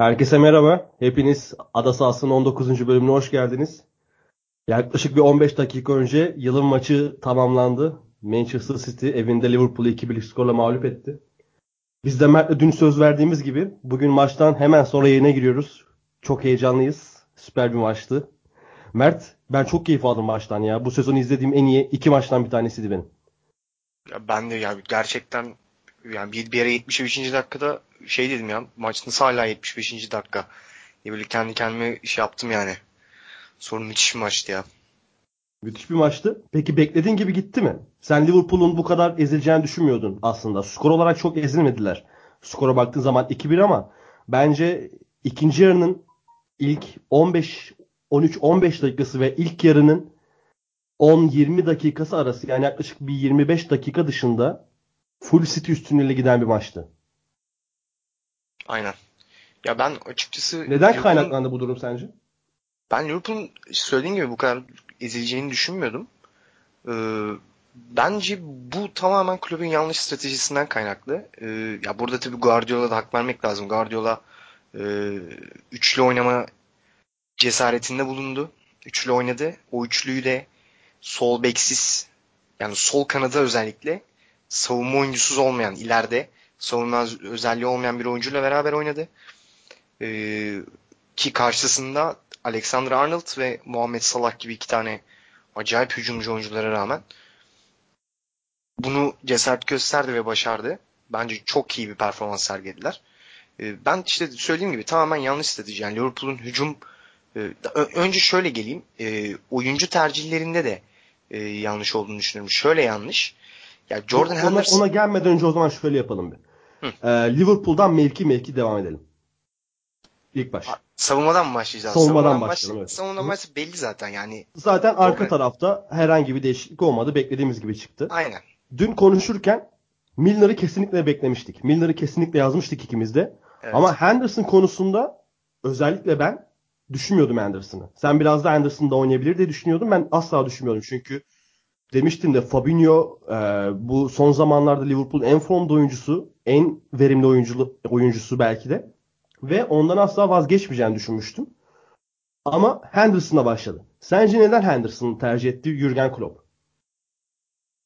Herkese merhaba. Hepiniz Ada Sahası'nın 19. bölümüne hoş geldiniz. Yaklaşık bir 15 dakika önce yılın maçı tamamlandı. Manchester City evinde Liverpool'u 2-1 skorla mağlup etti. Biz de Mert'le dün söz verdiğimiz gibi bugün maçtan hemen sonra yayına giriyoruz. Çok heyecanlıyız. Süper bir maçtı. Mert ben çok keyif aldım maçtan ya. Bu sezon izlediğim en iyi iki maçtan bir tanesiydi benim. Ya ben de ya gerçekten yani bir, bir yere 75. dakikada şey dedim ya maç nasıl hala 75. dakika diye böyle kendi kendime şey yaptım yani. Sorun müthiş bir maçtı ya. Müthiş bir maçtı. Peki beklediğin gibi gitti mi? Sen Liverpool'un bu kadar ezileceğini düşünmüyordun aslında. Skor olarak çok ezilmediler. Skora baktığın zaman 2-1 ama bence ikinci yarının ilk 15 13-15 dakikası ve ilk yarının 10-20 dakikası arası yani yaklaşık bir 25 dakika dışında full City üstünlüğüyle giden bir maçtı. Aynen. Ya ben açıkçası neden kaynaklandı bu durum sence? Ben Liverpool'un söylediğin gibi bu kadar ezileceğini düşünmüyordum. Ee, bence bu tamamen kulübün yanlış stratejisinden kaynaklı. Ee, ya burada tabii Guardiola'da hak vermek lazım. Guardiola e, üçlü oynama cesaretinde bulundu. Üçlü oynadı. O üçlüyü de sol beksiz yani sol kanada özellikle savunma oyuncusuz olmayan ileride savunma özelliği olmayan bir oyuncuyla beraber oynadı. Ee, ki karşısında Alexander Arnold ve Muhammed Salah gibi iki tane acayip hücumcu oyunculara rağmen bunu cesaret gösterdi ve başardı. Bence çok iyi bir performans sergilediler. Ee, ben işte söylediğim gibi tamamen yanlış strateji. Yani Liverpool'un hücum e, önce şöyle geleyim. E, oyuncu tercihlerinde de e, yanlış olduğunu düşünüyorum. Şöyle yanlış. Ya Jordan ona, Henderson... ona gelmeden önce o zaman şöyle yapalım bir. Ee, Liverpool'dan mevki mevki devam edelim. İlk baş. Savunmadan mı başlayacağız? Savunmadan, Savunmadan başlayalım. Evet. Savunmadan başlayalım belli zaten yani. Zaten arka Jordan... tarafta herhangi bir değişiklik olmadı. Beklediğimiz gibi çıktı. Aynen. Dün konuşurken Milner'ı kesinlikle beklemiştik. Milner'ı kesinlikle yazmıştık ikimiz de. Evet. Ama Henderson konusunda özellikle ben düşünmüyordum Anderson'ı. Sen biraz da Anderson'da oynayabilir diye düşünüyordum. Ben asla düşünmüyordum çünkü demiştim de Fabinho e, bu son zamanlarda Liverpool'un en formda oyuncusu, en verimli oyuncu, oyuncusu belki de. Ve ondan asla vazgeçmeyeceğini düşünmüştüm. Ama Henderson'a başladı. Sence neden Henderson'ı tercih etti Jurgen Klopp?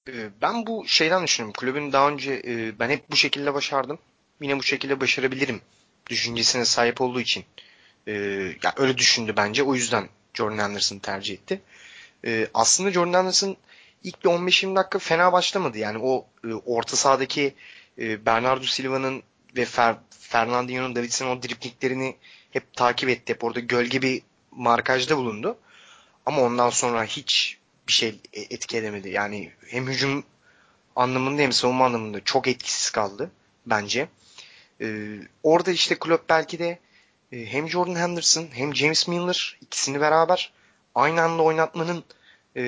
Ee, ben bu şeyden düşünüyorum. Kulübün daha önce e, ben hep bu şekilde başardım. Yine bu şekilde başarabilirim düşüncesine sahip olduğu için. E, ya öyle düşündü bence. O yüzden Jordan Henderson'ı tercih etti. E, aslında Jordan Henderson ilk bir 15-20 dakika fena başlamadı. Yani o e, orta sahadaki e, Bernardo Silva'nın ve Fer, Fernandinho'nun Davidson'un o dripliklerini hep takip etti. Hep orada gölge bir markajda bulundu. Ama ondan sonra hiç bir şey e, etki edemedi. Yani hem hücum anlamında hem savunma anlamında çok etkisiz kaldı bence. Ee, orada işte Klopp belki de e, hem Jordan Henderson hem James Milner ikisini beraber aynı anda oynatmanın e,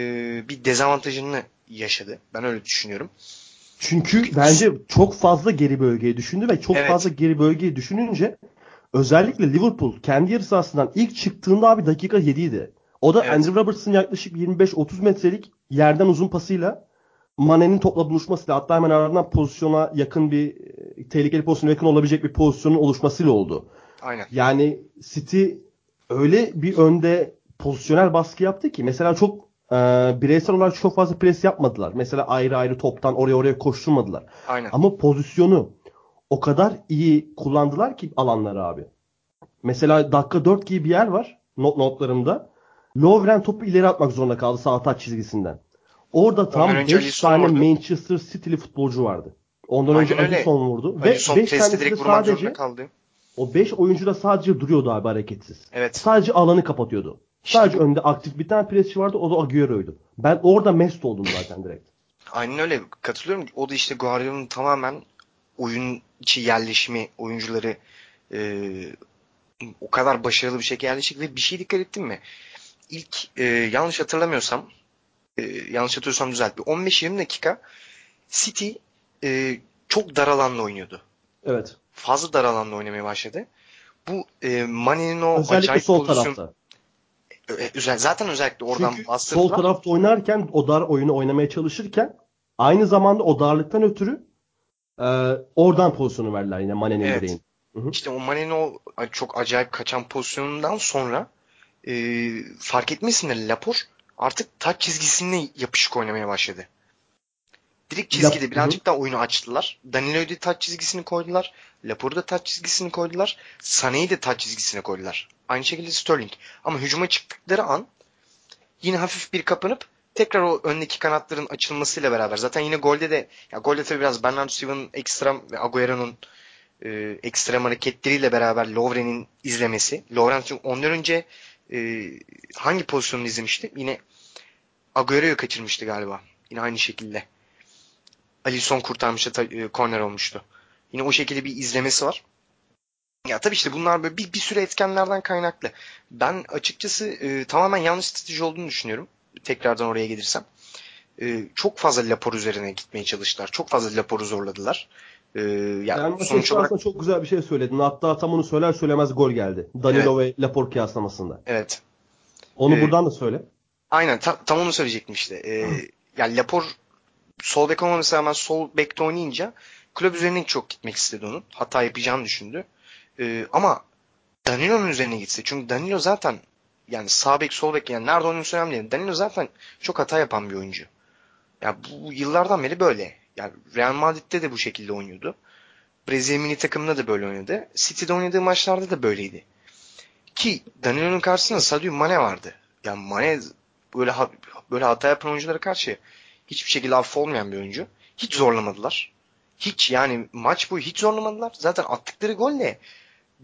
bir dezavantajını yaşadı. Ben öyle düşünüyorum. Çünkü bence çok fazla geri bölgeyi düşündü ve çok evet. fazla geri bölgeyi düşününce özellikle Liverpool kendi yarı sahasından ilk çıktığında abi dakika 7 idi. O da evet. Andrew Robertson yaklaşık 25-30 metrelik yerden uzun pasıyla Mane'nin topla buluşmasıyla hatta hemen ardından pozisyona yakın bir e, tehlikeli pozisyona yakın olabilecek bir pozisyonun oluşmasıyla oldu. Aynen. Yani City öyle bir önde pozisyonel baskı yaptı ki mesela çok e, bireysel olarak çok fazla pres yapmadılar. Mesela ayrı ayrı toptan oraya oraya koşturmadılar. Aynen. Ama pozisyonu o kadar iyi kullandılar ki alanları abi. Mesela dakika 4 gibi bir yer var not notlarımda. Lovren topu ileri atmak zorunda kaldı sağ taç çizgisinden. Orada tam 5 tane vurdu. Manchester City'li futbolcu vardı. Ondan Aynen önce. Alisson vurdu. Alisson Ve 5 tanesi de sadece kaldı. o 5 oyuncu da sadece duruyordu abi hareketsiz. Evet. Sadece alanı kapatıyordu. Sadece önde aktif bir tane presçi vardı o da Agüero'ydu. Ben orada mest oldum zaten direkt. Aynen öyle katılıyorum. O da işte Guardiola'nın tamamen oyun içi yerleşimi, oyuncuları e, o kadar başarılı bir şekilde yerleşik ve bir şey dikkat ettin mi? İlk e, yanlış hatırlamıyorsam e, yanlış hatırlıyorsam düzelt bir 15-20 dakika City e, çok dar alanla oynuyordu. Evet. Fazla dar alanla oynamaya başladı. Bu e, Mane'nin o Özellikle acayip sol pozisyon, tarafta. Zaten özellikle oradan Çünkü sol tarafta oynarken o dar oyunu oynamaya çalışırken aynı zamanda o darlıktan ötürü e, oradan pozisyonu verdiler yine Mane'nin evet. hı. İşte o Mane'nin o çok acayip kaçan pozisyonundan sonra e, fark etmesinler Lapor artık taç çizgisine yapışık oynamaya başladı. Direkt çizgide Lap, birazcık daha oyunu açtılar. Danilo'yu da taç çizgisini koydular. Lapor'u da taç çizgisini koydular. Sané'yi de taç çizgisine koydular. Aynı şekilde Sterling. Ama hücuma çıktıkları an yine hafif bir kapanıp tekrar o öndeki kanatların açılmasıyla beraber zaten yine golde de ya golde tabii biraz Bernardo Silva'nın ekstrem ve Agüero'nun e, ekstrem hareketleriyle beraber Lovren'in izlemesi. Lovren çünkü ondan önce e, hangi pozisyonunu izlemişti? Yine Agüero'yu kaçırmıştı galiba. Yine aynı şekilde. Alisson kurtarmıştı, e, korner olmuştu. Yine o şekilde bir izlemesi var. Ya tabii işte bunlar böyle bir, bir sürü etkenlerden kaynaklı. Ben açıkçası e, tamamen yanlış strateji olduğunu düşünüyorum. Tekrardan oraya gelirsem. E, çok fazla lapor üzerine gitmeye çalıştılar. Çok fazla laporu zorladılar. E, ya yani sonuç olarak çok güzel bir şey söyledin. Hatta tam onu söyler söylemez gol geldi. Danilo evet. ve Lapor kıyaslamasında. Evet. Onu ee, buradan da söyle. Aynen tam, tam onu söyleyecektim işte. Ee, yani Lapor sol bek olmamasına rağmen sol bekte oynayınca kulüp üzerine çok gitmek istedi onun. Hata yapacağını düşündü. Ee, ama Danilo'nun üzerine gitse. Çünkü Danilo zaten yani sağ bek sol bek yani nerede oynaması önemli değil. Danilo zaten çok hata yapan bir oyuncu. Ya yani bu yıllardan beri böyle. Yani Real Madrid'de de bu şekilde oynuyordu. Brezilya milli takımında da böyle oynadı. City'de oynadığı maçlarda da böyleydi. Ki Danilo'nun karşısında Sadio Mane vardı. Yani Mane böyle böyle hata yapan oyunculara karşı hiçbir şekilde affolmayan bir oyuncu. Hiç zorlamadılar. Hiç yani maç boyu hiç zorlamadılar. Zaten attıkları golle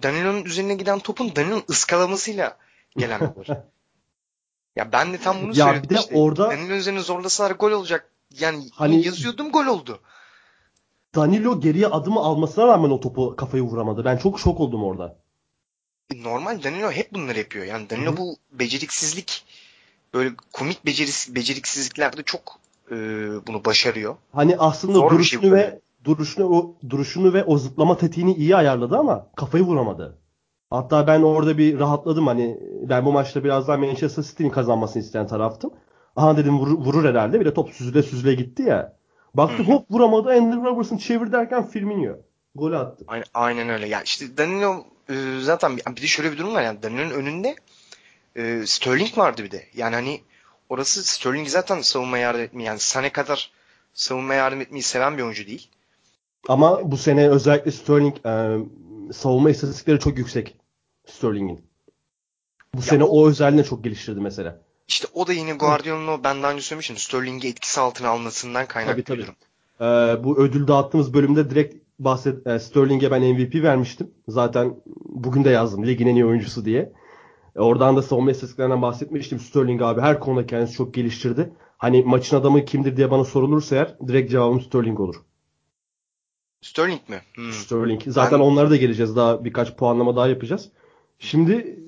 Danilo'nun üzerine giden topun Danilo'nun ıskalamasıyla gelen gol. ya ben de tam bunu ya söyledim bir de işte. Orada... Danilo üzerine zorlasalar gol olacak. Yani hani yazıyordum gol oldu. Danilo geriye adımı almasına rağmen o topu kafayı vuramadı. Ben çok şok oldum orada. Normal Danilo hep bunları yapıyor. Yani Danilo Hı-hı. bu beceriksizlik böyle komik beceris, beceriksizliklerde çok e, bunu başarıyor. Hani aslında Zor duruşunu şey ve duruşunu o duruşunu ve o zıplama tetiğini iyi ayarladı ama kafayı vuramadı. Hatta ben orada bir rahatladım hani ben bu maçta biraz daha Manchester City'nin kazanmasını isteyen taraftım. Aha dedim vurur, vurur herhalde. Bir de top süzüle süzüle gitti ya. Baktı hop vuramadı. Andrew Robertson çevir derken Firmino. Golü attı. Aynen, aynen öyle. Ya işte Danilo e, zaten bir de şöyle bir durum var yani Danilo'nun önünde e, Sterling vardı bir de. Yani hani orası Sterling zaten savunma yardım etmeyi yani Sane kadar savunma yardım etmeyi seven bir oyuncu değil. Ama bu sene özellikle Sterling e, savunma istatistikleri çok yüksek Sterling'in. Bu ya sene o, özelliğini çok geliştirdi mesela. İşte o da yine Guardiola'nın o ben daha önce söylemiştim Sterling'i etkisi altına almasından kaynaklı tabii, tabii. Ee, bu ödül dağıttığımız bölümde direkt bahset e, Sterling'e ben MVP vermiştim. Zaten bugün de yazdım ligin en iyi oyuncusu diye. E, oradan da savunma istatistiklerinden bahsetmiştim. Sterling abi her konuda kendisi çok geliştirdi. Hani maçın adamı kimdir diye bana sorulursa eğer direkt cevabım Sterling olur. Sterling mi? Hmm. Sterling. Zaten ben... onlara da geleceğiz. Daha birkaç puanlama daha yapacağız. Şimdi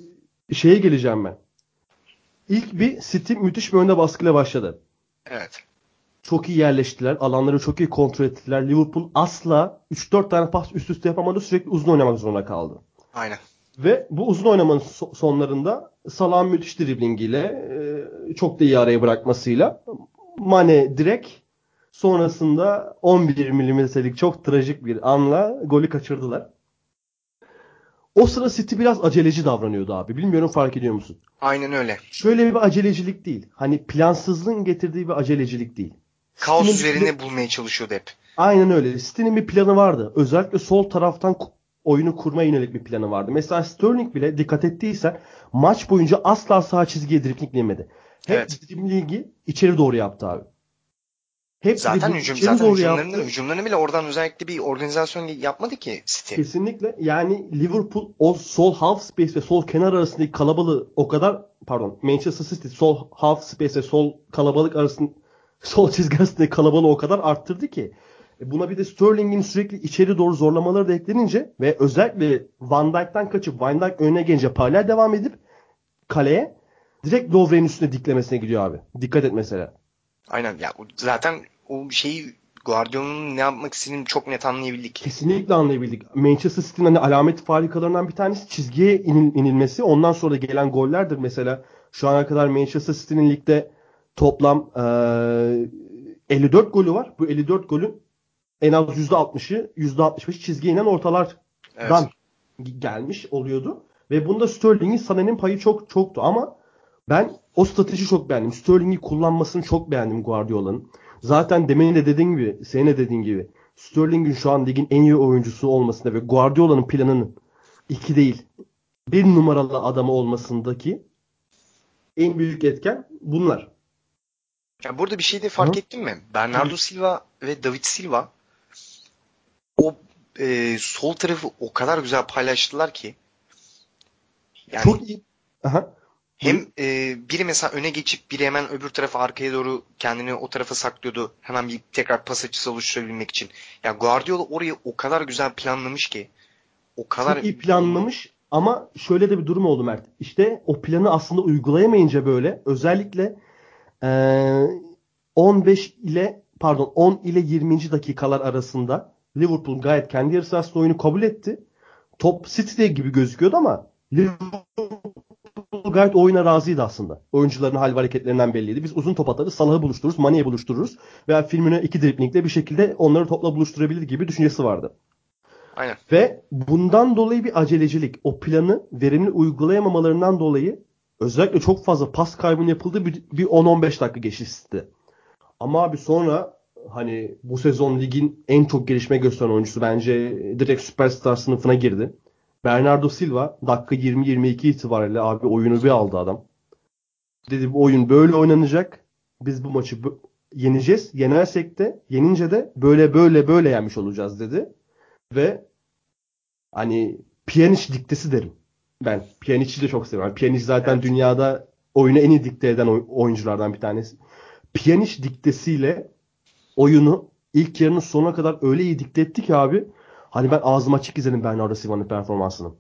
şeye geleceğim ben. İlk bir City müthiş bir önde baskıyla başladı. Evet. Çok iyi yerleştiler. Alanları çok iyi kontrol ettiler. Liverpool asla 3-4 tane pas üst üste yapamadı. Sürekli uzun oynamak zorunda kaldı. Aynen. Ve bu uzun oynamanın sonlarında Salah'ın müthiş driblingiyle e, çok da iyi araya bırakmasıyla Mane direkt sonrasında 11 milimetrelik çok trajik bir anla golü kaçırdılar. O sıra City biraz aceleci davranıyordu abi. Bilmiyorum fark ediyor musun? Aynen öyle. Şöyle bir acelecilik değil. Hani plansızlığın getirdiği bir acelecilik değil. Kaos City'nin üzerine bir... bulmaya çalışıyordu hep. Aynen öyle. City'nin bir planı vardı. Özellikle sol taraftan oyunu kurma yönelik bir planı vardı. Mesela Sterling bile dikkat ettiysen maç boyunca asla sağ çizgiye driplingleyemedi. Hep evet. driblingi içeri doğru yaptı abi. Hep zaten hücum zaten hücumlarını, hücumlarını bile oradan özellikle bir organizasyon yapmadı ki City. Kesinlikle. Yani Liverpool o sol half space ve sol kenar arasındaki kalabalığı o kadar pardon Manchester City sol half space ve sol kalabalık arasında sol çizgi arasındaki kalabalığı o kadar arttırdı ki e, buna bir de Sterling'in sürekli içeri doğru zorlamaları da eklenince ve özellikle Van Dijk'tan kaçıp Van Dijk önüne gelince paralel devam edip kaleye direkt Lovren'in üstüne diklemesine gidiyor abi. Dikkat et mesela. Aynen ya zaten o şeyi Guardiola'nın ne yapmak istediğini çok net anlayabildik. Kesinlikle anlayabildik. Manchester City'nin hani alamet farikalarından bir tanesi çizgiye inil, inilmesi. Ondan sonra gelen gollerdir. Mesela şu ana kadar Manchester City'nin ligde toplam e, 54 golü var. Bu 54 golün en az %60'ı %65 çizgiye inen ortalardan evet. gelmiş oluyordu. Ve bunda Sterling'in Sané'nin payı çok çoktu ama ben o strateji çok beğendim. Sterling'i kullanmasını çok beğendim Guardiola'nın. Zaten demin de dediğin gibi, senin de dediğin gibi Sterling'in şu an ligin en iyi oyuncusu olmasında ve Guardiola'nın planının iki değil bir numaralı adamı olmasındaki en büyük etken bunlar. Ya burada bir şey de fark Hı? ettin mi? Bernardo Silva ve David Silva o e, sol tarafı o kadar güzel paylaştılar ki yani çok iyi. Aha. Hem e, biri mesela öne geçip biri hemen öbür tarafa arkaya doğru kendini o tarafa saklıyordu. Hemen bir tekrar pas açısı oluşturabilmek için. Ya Guardiola orayı o kadar güzel planlamış ki. O kadar Çok iyi planlamış ama şöyle de bir durum oldu Mert. İşte o planı aslında uygulayamayınca böyle özellikle e, 15 ile pardon 10 ile 20. dakikalar arasında Liverpool gayet kendi yarı sahasında oyunu kabul etti. Top City'de gibi gözüküyordu ama Liverpool gayet oyuna razıydı aslında. Oyuncuların hal hareketlerinden belliydi. Biz uzun top atarız, Salah'ı buluştururuz, Mane'yi buluştururuz. Veya filmine iki driplingle bir şekilde onları topla buluşturabilir gibi düşüncesi vardı. Aynen. Ve bundan dolayı bir acelecilik. O planı verimli uygulayamamalarından dolayı özellikle çok fazla pas kaybının yapıldığı bir, bir 10-15 dakika geçişti. Ama abi sonra hani bu sezon ligin en çok gelişme gösteren oyuncusu bence direkt süperstar sınıfına girdi. Bernardo Silva dakika 20-22 itibariyle abi oyunu bir aldı adam. Dedi bu oyun böyle oynanacak. Biz bu maçı yeneceğiz. Yenersek de yenince de böyle böyle böyle yenmiş olacağız dedi. Ve hani Pjanic diktesi derim. Ben Pjanic'i de çok seviyorum. Pjanic zaten evet. dünyada oyunu en iyi dikte eden oyunculardan bir tanesi. Pjanic diktesiyle oyunu ilk yarının sonuna kadar öyle iyi dikte etti ki abi Hani ben ağzım açık izledim Bernardo Silva'nın performansını.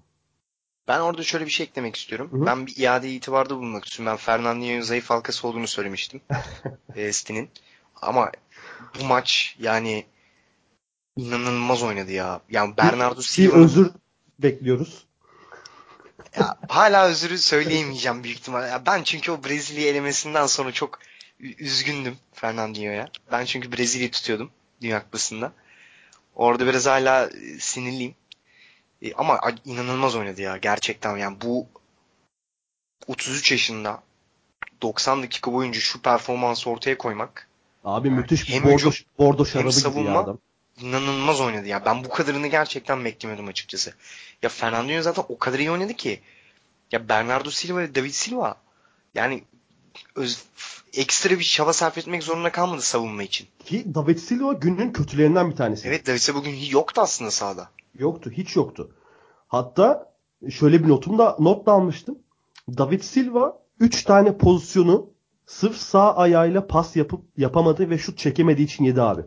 Ben orada şöyle bir şey eklemek istiyorum. Hı-hı. Ben bir iade itibarda bulunmak istiyorum. Ben Fernandinho'nun zayıf halkası olduğunu söylemiştim. e, City'nin. Ama bu maç yani inanılmaz oynadı ya. Yani Bernardo Silva. Bir özür bekliyoruz. Ya, hala özürü söyleyemeyeceğim büyük ihtimalle. Ya ben çünkü o Brezilya elemesinden sonra çok üzgündüm Fernandinho'ya. Ben çünkü Brezilya'yı tutuyordum Dünya Kupası'nda. Orada biraz hala e, sinirliyim. E, ama inanılmaz oynadı ya gerçekten. Yani bu 33 yaşında 90 dakika boyunca şu performansı ortaya koymak. Abi müthiş bir bordo, bordo şarabı savunma, adam. inanılmaz oynadı ya. Ben bu kadarını gerçekten beklemiyordum açıkçası. Ya Fernandinho zaten o kadar iyi oynadı ki. Ya Bernardo Silva ve David Silva yani öz, ekstra bir çaba sarf etmek zorunda kalmadı savunma için. Ki David Silva günün kötülerinden bir tanesi. Evet David Silva bugün yoktu aslında sahada. Yoktu. Hiç yoktu. Hatta şöyle bir notum da not da almıştım. David Silva 3 tane pozisyonu sırf sağ ayağıyla pas yapıp yapamadı ve şut çekemediği için yedi abi.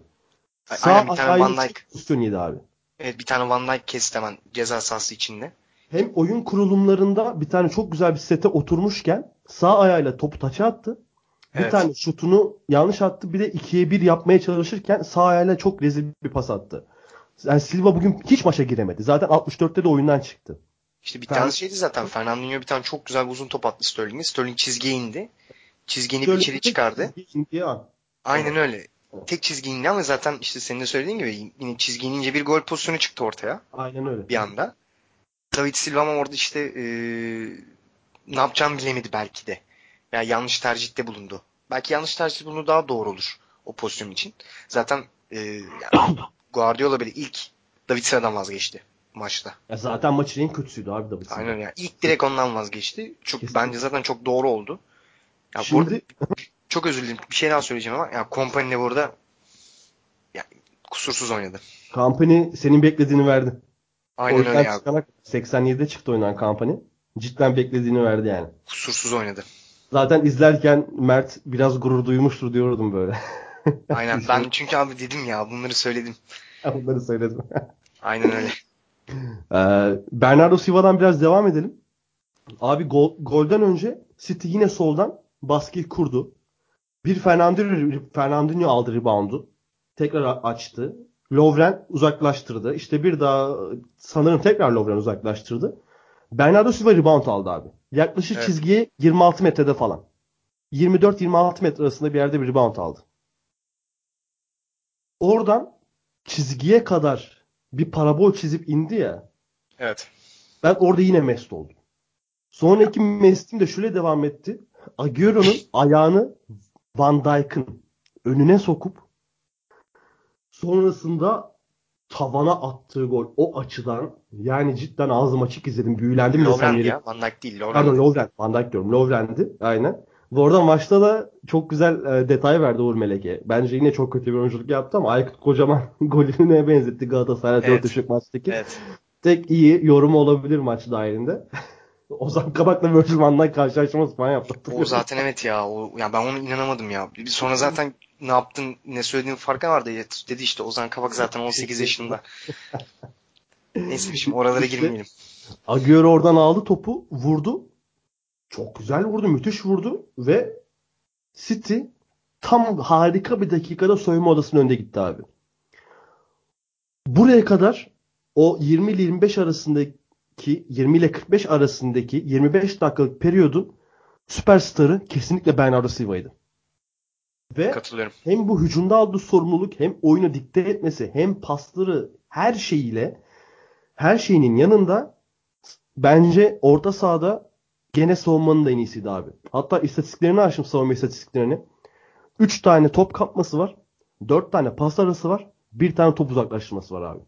Sağ Aynen, bir tane Van Dijk. pozisyon yedi abi. Evet bir tane Van Dijk kesti hemen ceza sahası içinde. Hem oyun kurulumlarında bir tane çok güzel bir sete oturmuşken sağ ayağıyla topu taça attı. Bir evet. tane şutunu yanlış attı. Bir de ikiye bir yapmaya çalışırken sağ ayağıyla çok rezil bir pas attı. Yani Silva bugün hiç maça giremedi. Zaten 64'te de oyundan çıktı. İşte bir tane şeydi zaten. Fernandinho bir tane çok güzel bir uzun top attı Sterling'e. Sterling çizgiye indi. Çizgini Sterling içeri çıkardı. Aynen öyle. Tek çizgi indi ama zaten işte senin de söylediğin gibi yine çizgi inince bir gol pozisyonu çıktı ortaya. Aynen öyle. Bir anda. David Silva ama orada işte ee, ne yapacağını bilemedi belki de. Yani yanlış tercihte bulundu. Belki yanlış tercih bulundu daha doğru olur o pozisyon için. Zaten e, yani Guardiola bile ilk David Silva'dan vazgeçti maçta. Ya zaten maçın en kötüsüydü abi David Silva. Aynen ya. İlk direkt ondan vazgeçti. Çok Kesinlikle. bence zaten çok doğru oldu. Ya Şimdi... Burada, çok özür dilerim. Bir şey daha söyleyeceğim ama ya Company burada ya, kusursuz oynadı. Company senin beklediğini verdi. Aynen öyle ya. 87'de çıktı oynanan Company. Cidden beklediğini verdi yani. Kusursuz oynadı. Zaten izlerken Mert biraz gurur duymuştur diyordum böyle. Aynen ben çünkü abi dedim ya bunları söyledim. bunları söyledim. Aynen öyle. Ee, Bernardo Silva'dan biraz devam edelim. Abi gol, golden önce City yine soldan baskıyı kurdu. Bir Fernandinho, Fernandinho aldı reboundu. Tekrar açtı. Lovren uzaklaştırdı. İşte bir daha sanırım tekrar Lovren uzaklaştırdı. Bernardo Silva rebound aldı abi. Yaklaşık evet. çizgiye 26 metrede falan. 24-26 metre arasında bir yerde bir rebound aldı. Oradan çizgiye kadar bir parabol çizip indi ya. Evet. Ben orada yine mest oldum. Sonraki mestim de şöyle devam etti. Agüero'nun ayağını Van Dijk'ın önüne sokup sonrasında tavana attığı gol o açıdan yani cidden ağzım açık izledim. Büyülendim desem yeri. ya. Van Dijk değil. Lovren. Pardon Lovren. Van Dijk diyorum. Lovren'di. Aynen. Bu arada maçta da çok güzel e, detay verdi Uğur Meleke. Bence yine çok kötü bir oyunculuk yaptı ama Aykut Kocaman golünü neye benzetti Galatasaray evet. 4 maçtaki. Evet. Tek iyi yorumu olabilir maç dahilinde. Ozan Kabak'la Virgil van Dijk karşılaştırması falan yaptı. O zaten evet ya. O, ya ben onu inanamadım ya. Sonra zaten ne yaptın, ne söylediğin farkı vardı. Dedi işte Ozan Kabak zaten 18 yaşında. Neyse şimdi oralara girmeyelim. Agüero oradan aldı topu, vurdu. Çok güzel vurdu, müthiş vurdu ve City tam harika bir dakikada soyunma odasının önünde gitti abi. Buraya kadar o 20 ile 25 arasındaki 20 ile 45 arasındaki 25 dakikalık periyodun süperstarı kesinlikle Bernardo Silva'ydı. Ve hem bu hücumda aldığı sorumluluk hem oyunu dikte etmesi hem pasları her şeyiyle her şeyinin yanında bence orta sahada gene savunmanın da en iyisiydi abi. Hatta istatistiklerini açtım savunma istatistiklerini. 3 tane top kapması var. 4 tane pas arası var. 1 tane top uzaklaştırması var abi.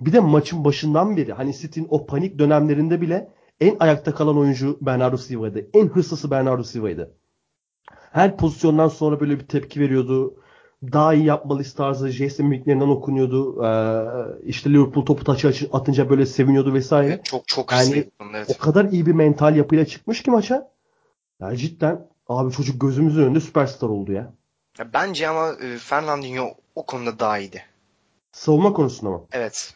Bir de maçın başından beri hani City'nin o panik dönemlerinde bile en ayakta kalan oyuncu Bernardo Silva'ydı. En hırslısı Bernardo Silva'ydı. Her pozisyondan sonra böyle bir tepki veriyordu. Daha iyi yapmalıyız tarzı jest mimiklerinden okunuyordu. Ee, işte Liverpool topu taçı atınca böyle seviniyordu vesaire. Evet, çok çok yani evet. o kadar iyi bir mental yapıyla çıkmış ki maça. Yani cidden abi çocuk gözümüzün önünde süperstar oldu ya. ya bence ama e, Fernandinho o konuda daha iyiydi. Savunma konusunda mı? Evet.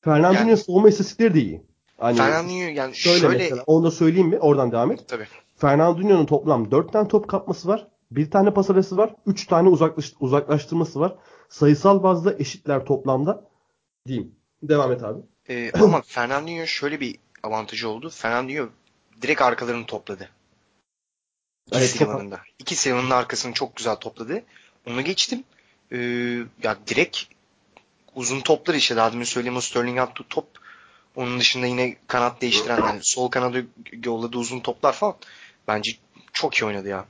Fernandinho yani, savunma istatistikleri de iyi. Hani Fernandinho yani şöyle, şöyle mesela onu da söyleyeyim mi? Oradan devam et. Tabii. Fernandinho'nun toplam 4 tane top kapması var. Bir tane pas arası var. 3 tane uzaklaş, uzaklaştırması var. Sayısal bazda eşitler toplamda diyeyim. Devam et abi. Ee, ama Fernandinho şöyle bir avantajı oldu. Fernandinho direkt arkalarını topladı. İki evet. İki silahının arkasını çok güzel topladı. Onu geçtim. Ee, ya direkt uzun toplar işte daha demin söylediğim o Sterling attığı top. Onun dışında yine kanat değiştiren yani sol kanada yolladığı uzun toplar falan. Bence çok iyi oynadı ya.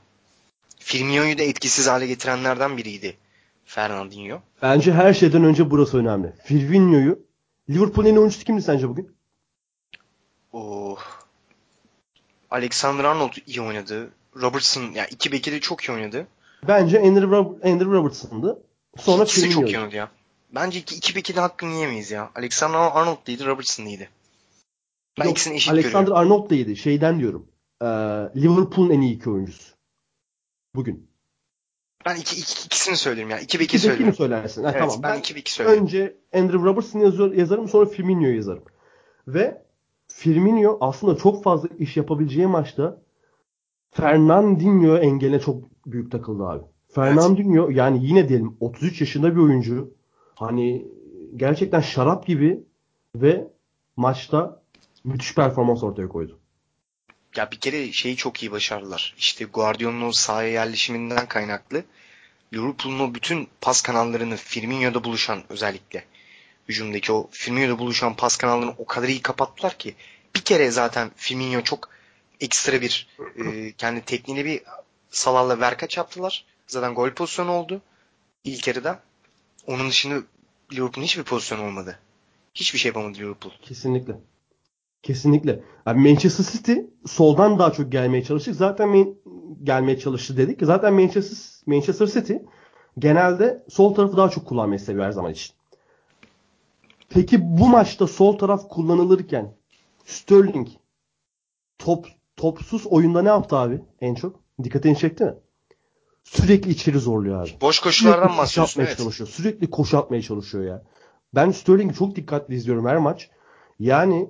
Firmino'yu da etkisiz hale getirenlerden biriydi Fernandinho. Bence her şeyden önce burası önemli. Firmino'yu Liverpool'un en oyuncusu kimdi sence bugün? Oh. Alexander Arnold iyi oynadı. Robertson ya yani iki beki de çok iyi oynadı. Bence Andrew, Rob Andrew Robertson'dı. Sonra İkisi çok iyi oynadı ya. Bence iki, iki beki de hakkını yiyemeyiz ya. Alexander Arnold değildi, Robertson değildi. Ben Yok, ikisini eşit Alexander görüyorum. Arnold değildi. Şeyden diyorum. Ee, Liverpool'un en iyi iki oyuncusu. Bugün. Ben iki, iki, ikisini söyleyeyim yani. İki beki söyleyeyim. mi söylersin? Ha, evet, tamam. Ben, ben iki beki söyleyeyim. Önce Andrew Robertson yazıyor, yazarım sonra Firmino'yu yazarım. Ve Firmino aslında çok fazla iş yapabileceği maçta Fernandinho engeline çok büyük takıldı abi. Fernandinho evet. yani yine diyelim 33 yaşında bir oyuncu. Hani gerçekten şarap gibi ve maçta müthiş performans ortaya koydu. Ya bir kere şeyi çok iyi başardılar. İşte Guardiola'nın sahaya yerleşiminden kaynaklı. Liverpool'un o bütün pas kanallarını Firmino'da buluşan özellikle hücumdaki o Firmino'da buluşan pas kanallarını o kadar iyi kapattılar ki bir kere zaten Firmino çok ekstra bir e, kendi tekniğiyle bir Salah'la verkaç yaptılar. Zaten gol pozisyonu oldu ilk yarıda. Onun dışında Liverpool'un hiçbir pozisyon olmadı. Hiçbir şey yapamadı Liverpool. Kesinlikle. Kesinlikle. Yani Manchester City soldan daha çok gelmeye çalıştı. Zaten gelmeye çalıştı dedik. Zaten Manchester, Manchester City genelde sol tarafı daha çok kullanmayı seviyor her zaman için. Peki bu maçta sol taraf kullanılırken Sterling top topsuz oyunda ne yaptı abi en çok? Dikkatini çekti mi? Sürekli içeri zorluyor abi. Boş koşulardan bahsediyorsun. Evet. çalışıyor. Sürekli koşu atmaya çalışıyor ya. Ben Sterling'i çok dikkatli izliyorum her maç. Yani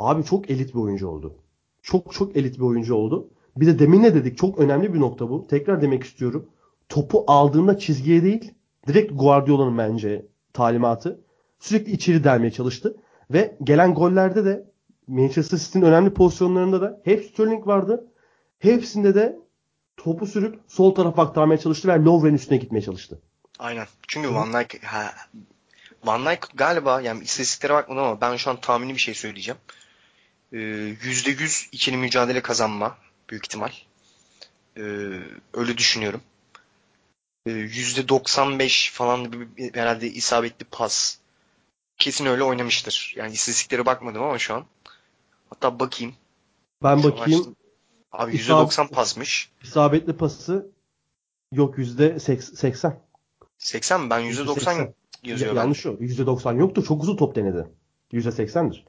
abi çok elit bir oyuncu oldu. Çok çok elit bir oyuncu oldu. Bir de demin ne dedik? Çok önemli bir nokta bu. Tekrar demek istiyorum. Topu aldığında çizgiye değil, direkt Guardiola'nın bence talimatı. Sürekli içeri delmeye çalıştı. Ve gelen gollerde de Manchester City'nin önemli pozisyonlarında da hep Sterling vardı. Hepsinde de topu sürüp sol tarafa aktarmaya çalıştı ve Lovren'in üstüne gitmeye çalıştı. Aynen. Çünkü Van Dijk ha, Van Dijk galiba yani istatistiklere bakmadım ama ben şu an tahmini bir şey söyleyeceğim. Ee, %100 ikili mücadele kazanma büyük ihtimal. Ee, öyle düşünüyorum. Ee, %95 falan bir, herhalde isabetli pas. Kesin öyle oynamıştır. Yani istatistiklere bakmadım ama şu an. Hatta bakayım. Ben bakayım. Abi %90 pasmış. İsabetli pası yok %80. 80 mi? Ben %90 yazıyorum. Ya, yanlış o. %90 yoktu. Çok uzun top denedi. %80'dir.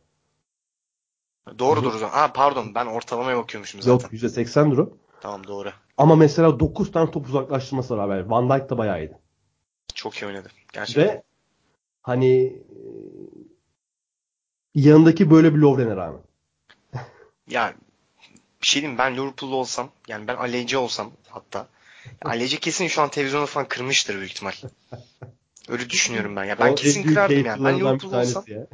Doğrudur zaman. Ha pardon ben ortalamaya bakıyormuşum zaten. Yok %80'dir o. Tamam doğru. Ama mesela 9 tane top uzaklaştırması var abi. Van Dijk da bayağı iyiydi. Çok iyi oynadı. Gerçekten. Ve hani yanındaki böyle bir Lovren'e rağmen. Ya bir şey diyeyim ben Liverpool'lu olsam yani ben aleyci olsam hatta aleyci kesin şu an televizyonu falan kırmıştır büyük ihtimal. Öyle düşünüyorum ben. Ya ben O kesin kırardım yani. Ben Liverpool'lu olsam ya.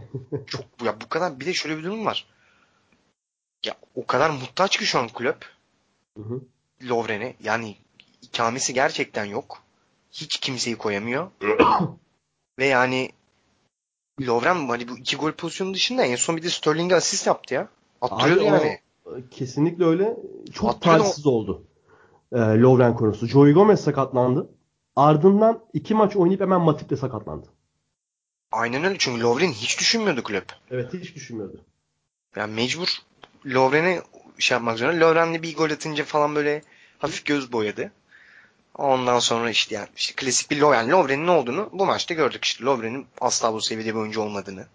çok ya bu kadar bir de şöyle bir durum var. Ya o kadar muhtaç ki şu an kulüp Hı hı. Lovren'e. Yani ikamesi gerçekten yok. Hiç kimseyi koyamıyor. Ve yani Lovren hani bu iki gol pozisyonu dışında en son bir de Sterling'e asist yaptı ya. Attırıyordu Abi o- yani. Kesinlikle öyle. Çok Attırıyordu talihsiz oldu. E, Lovren konusu. Joey Gomez sakatlandı. Ardından iki maç oynayıp hemen Matip de sakatlandı. Aynen öyle çünkü Lovren hiç düşünmüyordu kulüp. Evet hiç düşünmüyordu. Yani mecbur Lovren'e şey yapmak zorunda. Lovren'le bir gol atınca falan böyle hafif göz boyadı. Ondan sonra işte yani işte klasik bir Lovren. Lovren'in ne olduğunu bu maçta gördük işte. Lovren'in asla bu seviyede bir oyuncu olmadığını.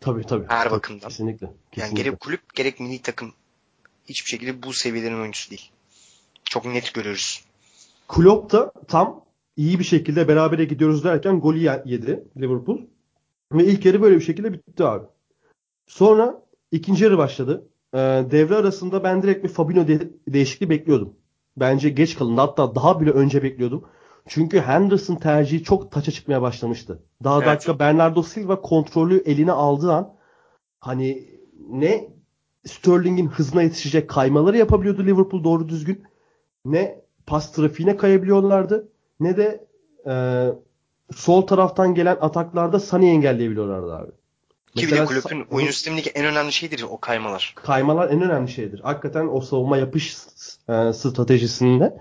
Tabii tabii. Her Tabii, bakımdan. Kesinlikle. Yani kesinlikle. gerek kulüp gerek milli takım hiçbir şekilde bu seviyelerin oyuncusu değil. Çok net görüyoruz. Klopp da tam iyi bir şekilde berabere gidiyoruz derken golü ye- yedi Liverpool. Ve ilk yarı böyle bir şekilde bitti abi. Sonra ikinci yarı başladı. Ee, devre arasında ben direkt bir Fabinho de- değişikliği bekliyordum. Bence geç kalındı. Hatta daha bile önce bekliyordum. Çünkü Henderson tercihi çok taça çıkmaya başlamıştı. Daha Evet. dakika Bernardo Silva kontrolü eline aldığı an hani ne Sterling'in hızına yetişecek kaymaları yapabiliyordu Liverpool doğru düzgün. Ne pas trafiğine kayabiliyorlardı ne de e, sol taraftan gelen ataklarda Sané'yi engelleyebiliyorlardı abi. Ki bir de Mesela Sa- oyun sistemindeki en önemli şeydir o kaymalar. kaymalar en önemli şeydir. Hakikaten o savunma yapış e, stratejisinde.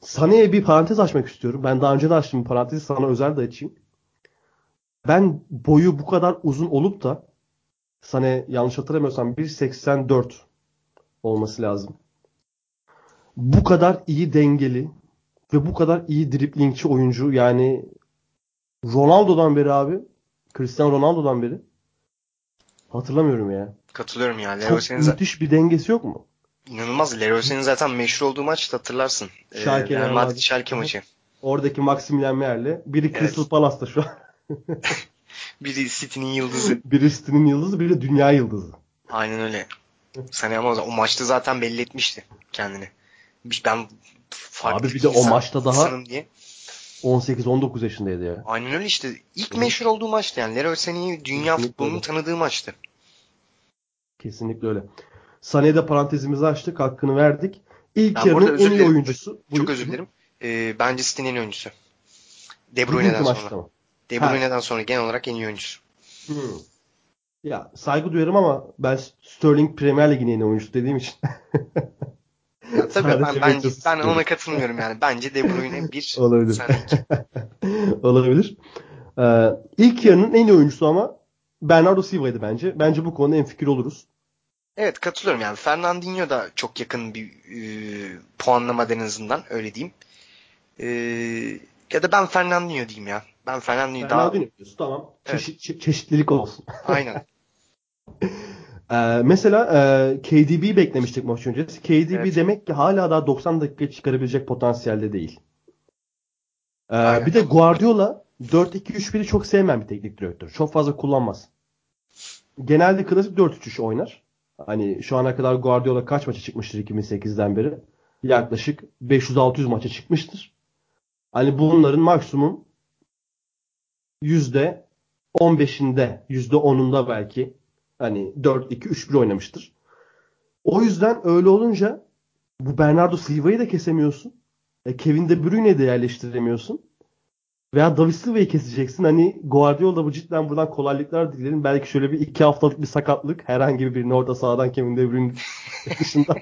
Sané'ye bir parantez açmak istiyorum. Ben daha önce de açtım parantezi sana özel de açayım. Ben boyu bu kadar uzun olup da Sané yanlış hatırlamıyorsam 1.84 olması lazım. Bu kadar iyi dengeli ve bu kadar iyi driblingçi oyuncu yani Ronaldo'dan beri abi Cristiano Ronaldo'dan beri hatırlamıyorum ya. Katılıyorum ya. Leroy Çok müthiş bir dengesi yok mu? inanılmaz. Leroy Sané'nin zaten meşhur olduğu maçta hatırlarsın. Ee, Schalke, Real Madrid hı. maçı. Oradaki Maximilian Meyer'le biri Crystal Palace'ta şu an. Biri City'nin yıldızı. biri City'nin yıldızı, biri de dünya yıldızı. Aynen öyle. Sané ama o maçta zaten belli etmişti kendini. Ben farklı Abi bir de o maçta daha- diye. 18-19 yaşındaydı ya. Aynen öyle işte. İlk hı. meşhur olduğu maçtı yani. Leroy Sané'yi dünya öyle. tanıdığı maçtı. Kesinlikle öyle. Sané'de parantezimizi açtık, hakkını verdik. İlk bu yarının en iyi oyuncusu. Çok Buyur. özür dilerim. Ee, bence City'nin en iyi oyuncusu. De Bruyne'den maçta sonra. mı? De Ha. Bruyne'den sonra genel olarak en iyi oyuncusu. Hmm. Ya saygı duyarım ama ben Sterling Premier Lig'in en iyi oyuncusu dediğim için. Ya tabii ben, ben City'de. ona katılmıyorum yani. Bence De Bruyne bir, Olabilir. Olabilir. Ee, ilk yarının en iyi oyuncusu ama Bernardo Silva'ydı bence. Bence bu konuda en fikir oluruz. Evet katılıyorum yani. Fernandinho da çok yakın bir e, puanlama en azından öyle diyeyim. E, ya da ben Fernandinho diyeyim ya. Ben Fernandinho daha... Fernandinho tamam. Evet. Çeşit, çe- çeşitlilik olsun. Aynen. Ee, mesela e, KDB beklemiştik maç öncesi. KDB Evet. demek ki hala daha 90 dakika çıkarabilecek potansiyelde değil. Ee, Aynen. bir de Guardiola 4-2-3-1'i çok sevmeyen bir teknik direktör. Çok fazla kullanmaz. Genelde klasik 4-3-3 oynar. Hani şu ana kadar Guardiola kaç maça çıkmıştır 2008'den beri? Yaklaşık 500-600 maça çıkmıştır. Hani bunların maksimum %15'inde, %10'unda belki hani 4-2-3-1 oynamıştır. O yüzden öyle olunca bu Bernardo Silva'yı da kesemiyorsun. E, Kevin De Bruyne'yi de yerleştiremiyorsun. Veya David Silva'yı keseceksin. Hani Guardiola bu cidden buradan kolaylıklar dilerim. Belki şöyle bir iki haftalık bir sakatlık. Herhangi birini orada sağdan Kevin De Bruyne dışında.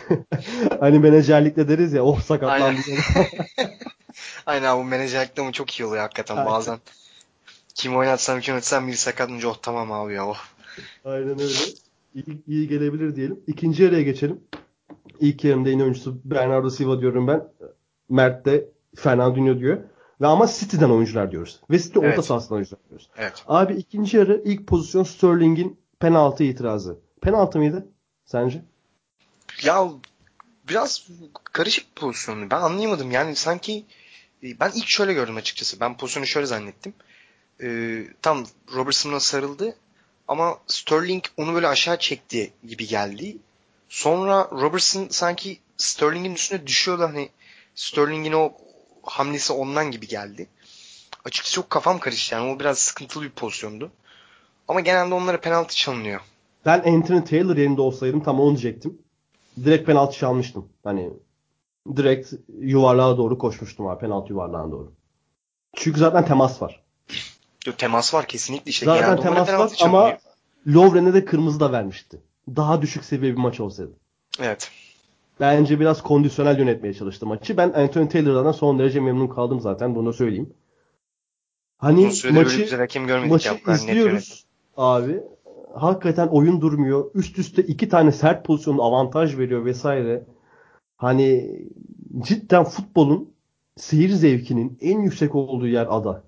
hani menajerlikte deriz ya oh sakatlandı. Aynen. Aynen bu menajerlikte mi çok iyi oluyor hakikaten Aynen. bazen. Kim oynatsam kim oynatsam bir sakatınca oh tamam abi ya oh. Aynen öyle. İyi, iyi gelebilir diyelim. İkinci yarıya geçelim. İlk yarımda yine oyuncusu Bernardo Silva diyorum ben. Mert de Fernandinho diyor. Ve ama City'den oyuncular diyoruz. Ve City evet. orta sahasından oyuncular diyoruz. Evet. Abi ikinci yarı ilk pozisyon Sterling'in penaltı itirazı. Penaltı mıydı sence? Ya biraz karışık bir pozisyondu. Ben anlayamadım. Yani sanki e, ben ilk şöyle gördüm açıkçası. Ben pozisyonu şöyle zannettim. Ee, tam Robertson'a sarıldı ama Sterling onu böyle aşağı çekti gibi geldi. Sonra Robertson sanki Sterling'in üstüne düşüyordu hani Sterling'in o hamlesi ondan gibi geldi. Açıkçası çok kafam karıştı yani o biraz sıkıntılı bir pozisyondu. Ama genelde onlara penaltı çalınıyor. Ben Anthony Taylor yerinde olsaydım tam onu diyecektim. Direkt penaltı çalmıştım. Hani direkt yuvarlığa doğru koşmuştum abi penaltı yuvarlağına doğru. Çünkü zaten temas var. Yok, temas var kesinlikle işte. Zaten Genelde temas var ama Lovren'e de kırmızı da vermişti. Daha düşük seviye bir maç olsaydı. Evet. Bence biraz kondisyonel yönetmeye çalıştı maçı. Ben Anthony Taylor'dan son derece memnun kaldım zaten bunu söyleyeyim. Hani maçı, maçı izliyoruz abi. Hakikaten oyun durmuyor. Üst üste iki tane sert pozisyon avantaj veriyor vesaire. Hani cidden futbolun seyir zevkinin en yüksek olduğu yer ada.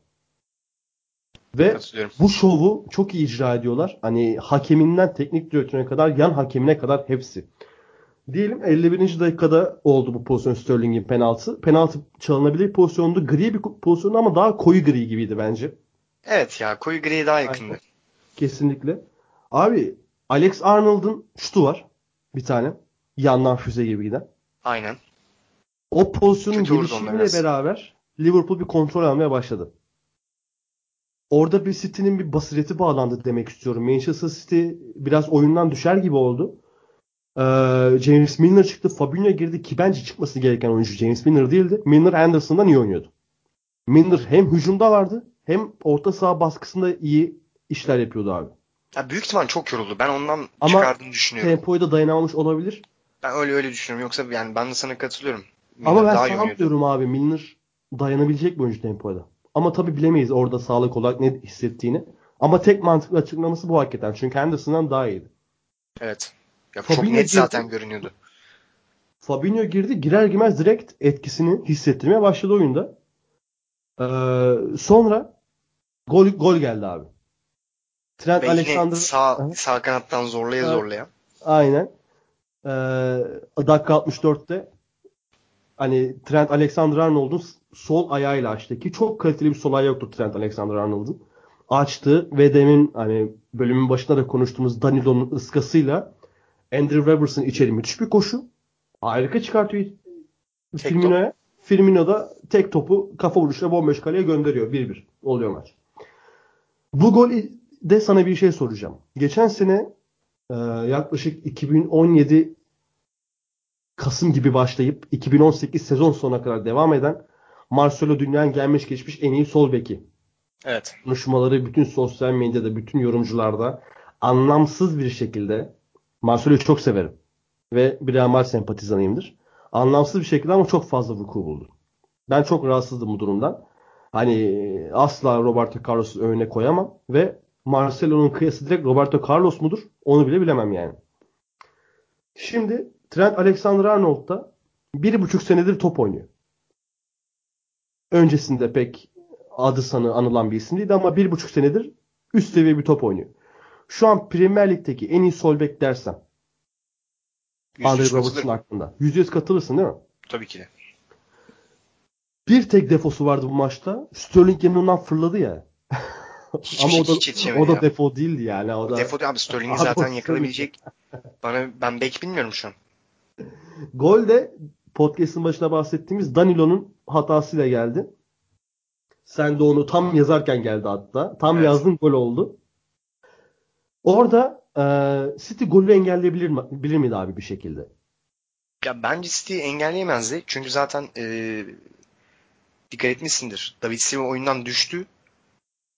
Ve bu şovu çok iyi icra ediyorlar. Hani hakeminden teknik direktörüne kadar yan hakemine kadar hepsi. Diyelim 51. dakikada oldu bu pozisyon Sterling'in penaltı. Penaltı çalınabilir pozisyondu. Gri bir pozisyondu ama daha koyu gri gibiydi bence. Evet ya koyu gri daha yakındı. Kesinlikle. Abi Alex Arnold'un şutu var. Bir tane. Yandan füze gibi giden. Aynen. O pozisyonun Kötü gelişimiyle beraber Liverpool bir kontrol almaya başladı. Orada bir City'nin bir basireti bağlandı demek istiyorum. Manchester City biraz oyundan düşer gibi oldu. Ee, James Milner çıktı. Fabinho girdi ki bence çıkması gereken oyuncu James Milner değildi. Milner Anderson'dan iyi oynuyordu. Milner hem hücumda vardı hem orta saha baskısında iyi işler yapıyordu abi. Ya büyük ihtimal çok yoruldu. Ben ondan Ama çıkardığını düşünüyorum. Ama tempoyu da dayanamamış olabilir. Ben öyle öyle düşünüyorum. Yoksa yani ben de sana katılıyorum. Milner Ama ben sanmıyorum abi. Milner dayanabilecek bir oyuncu tempoda. Ama tabi bilemeyiz orada sağlık olarak ne hissettiğini. Ama tek mantıklı açıklaması bu hakikaten. Çünkü Henderson'dan daha iyiydi. Evet. Ya Fabinho çok net girdi, zaten görünüyordu. Fabinho girdi. Girer girmez direkt etkisini hissettirmeye başladı oyunda. Ee, sonra gol gol geldi abi. Trent Ve Alexander sağ, sağ kanattan zorlaya zorlaya. Aynen. Ee, dakika 64'te hani Trent Alexander-Arnold'un sol ayağıyla açtı ki çok kaliteli bir sol ayağı yoktu Trent Alexander-Arnold'un. Açtı ve demin hani bölümün başında da konuştuğumuz Danilo'nun ıskasıyla Andrew Robertson içeri müthiş bir koşu. Harika çıkartıyor Firmino'ya. Firmino da tek topu kafa vuruşla bomboş kaleye gönderiyor. 1-1 oluyor maç. Bu gol de sana bir şey soracağım. Geçen sene e, yaklaşık 2017 Kasım gibi başlayıp 2018 sezon sonuna kadar devam eden Marcelo dünyanın gelmiş geçmiş en iyi sol beki. Evet. Konuşmaları bütün sosyal medyada, bütün yorumcularda anlamsız bir şekilde Marcelo'yu çok severim. Ve bir Real Madrid sempatizanıyımdır. Anlamsız bir şekilde ama çok fazla vuku buldu. Ben çok rahatsızdım bu durumdan. Hani asla Roberto Carlos'u önüne koyamam ve Marcelo'nun kıyası direkt Roberto Carlos mudur? Onu bile bilemem yani. Şimdi Trent Alexander-Arnold da bir buçuk senedir top oynuyor. Öncesinde pek adı sanı anılan bir isim değildi ama bir buçuk senedir üst seviye bir top oynuyor. Şu an Premier Lig'deki en iyi sol bek dersem Andre Robertson hakkında. %100 katılırsın değil mi? Tabii ki de. Bir tek defosu vardı bu maçta. Sterling yanından fırladı ya. Hiçbir Ama şey, o da, o da defo değildi yani. O da... Defo değil abi Sterling'i zaten yakalayabilecek. Bana ben bek bilmiyorum şu an. Gol de podcast'ın başına bahsettiğimiz Danilo'nun hatasıyla geldi. Sen de onu tam yazarken geldi hatta. Tam evet. yazdın gol oldu. Orada e, City golü engelleyebilir mi, bilir miydi abi bir şekilde? Ya bence City engelleyemezdi. Çünkü zaten e, dikkat etmişsindir. David Silva oyundan düştü.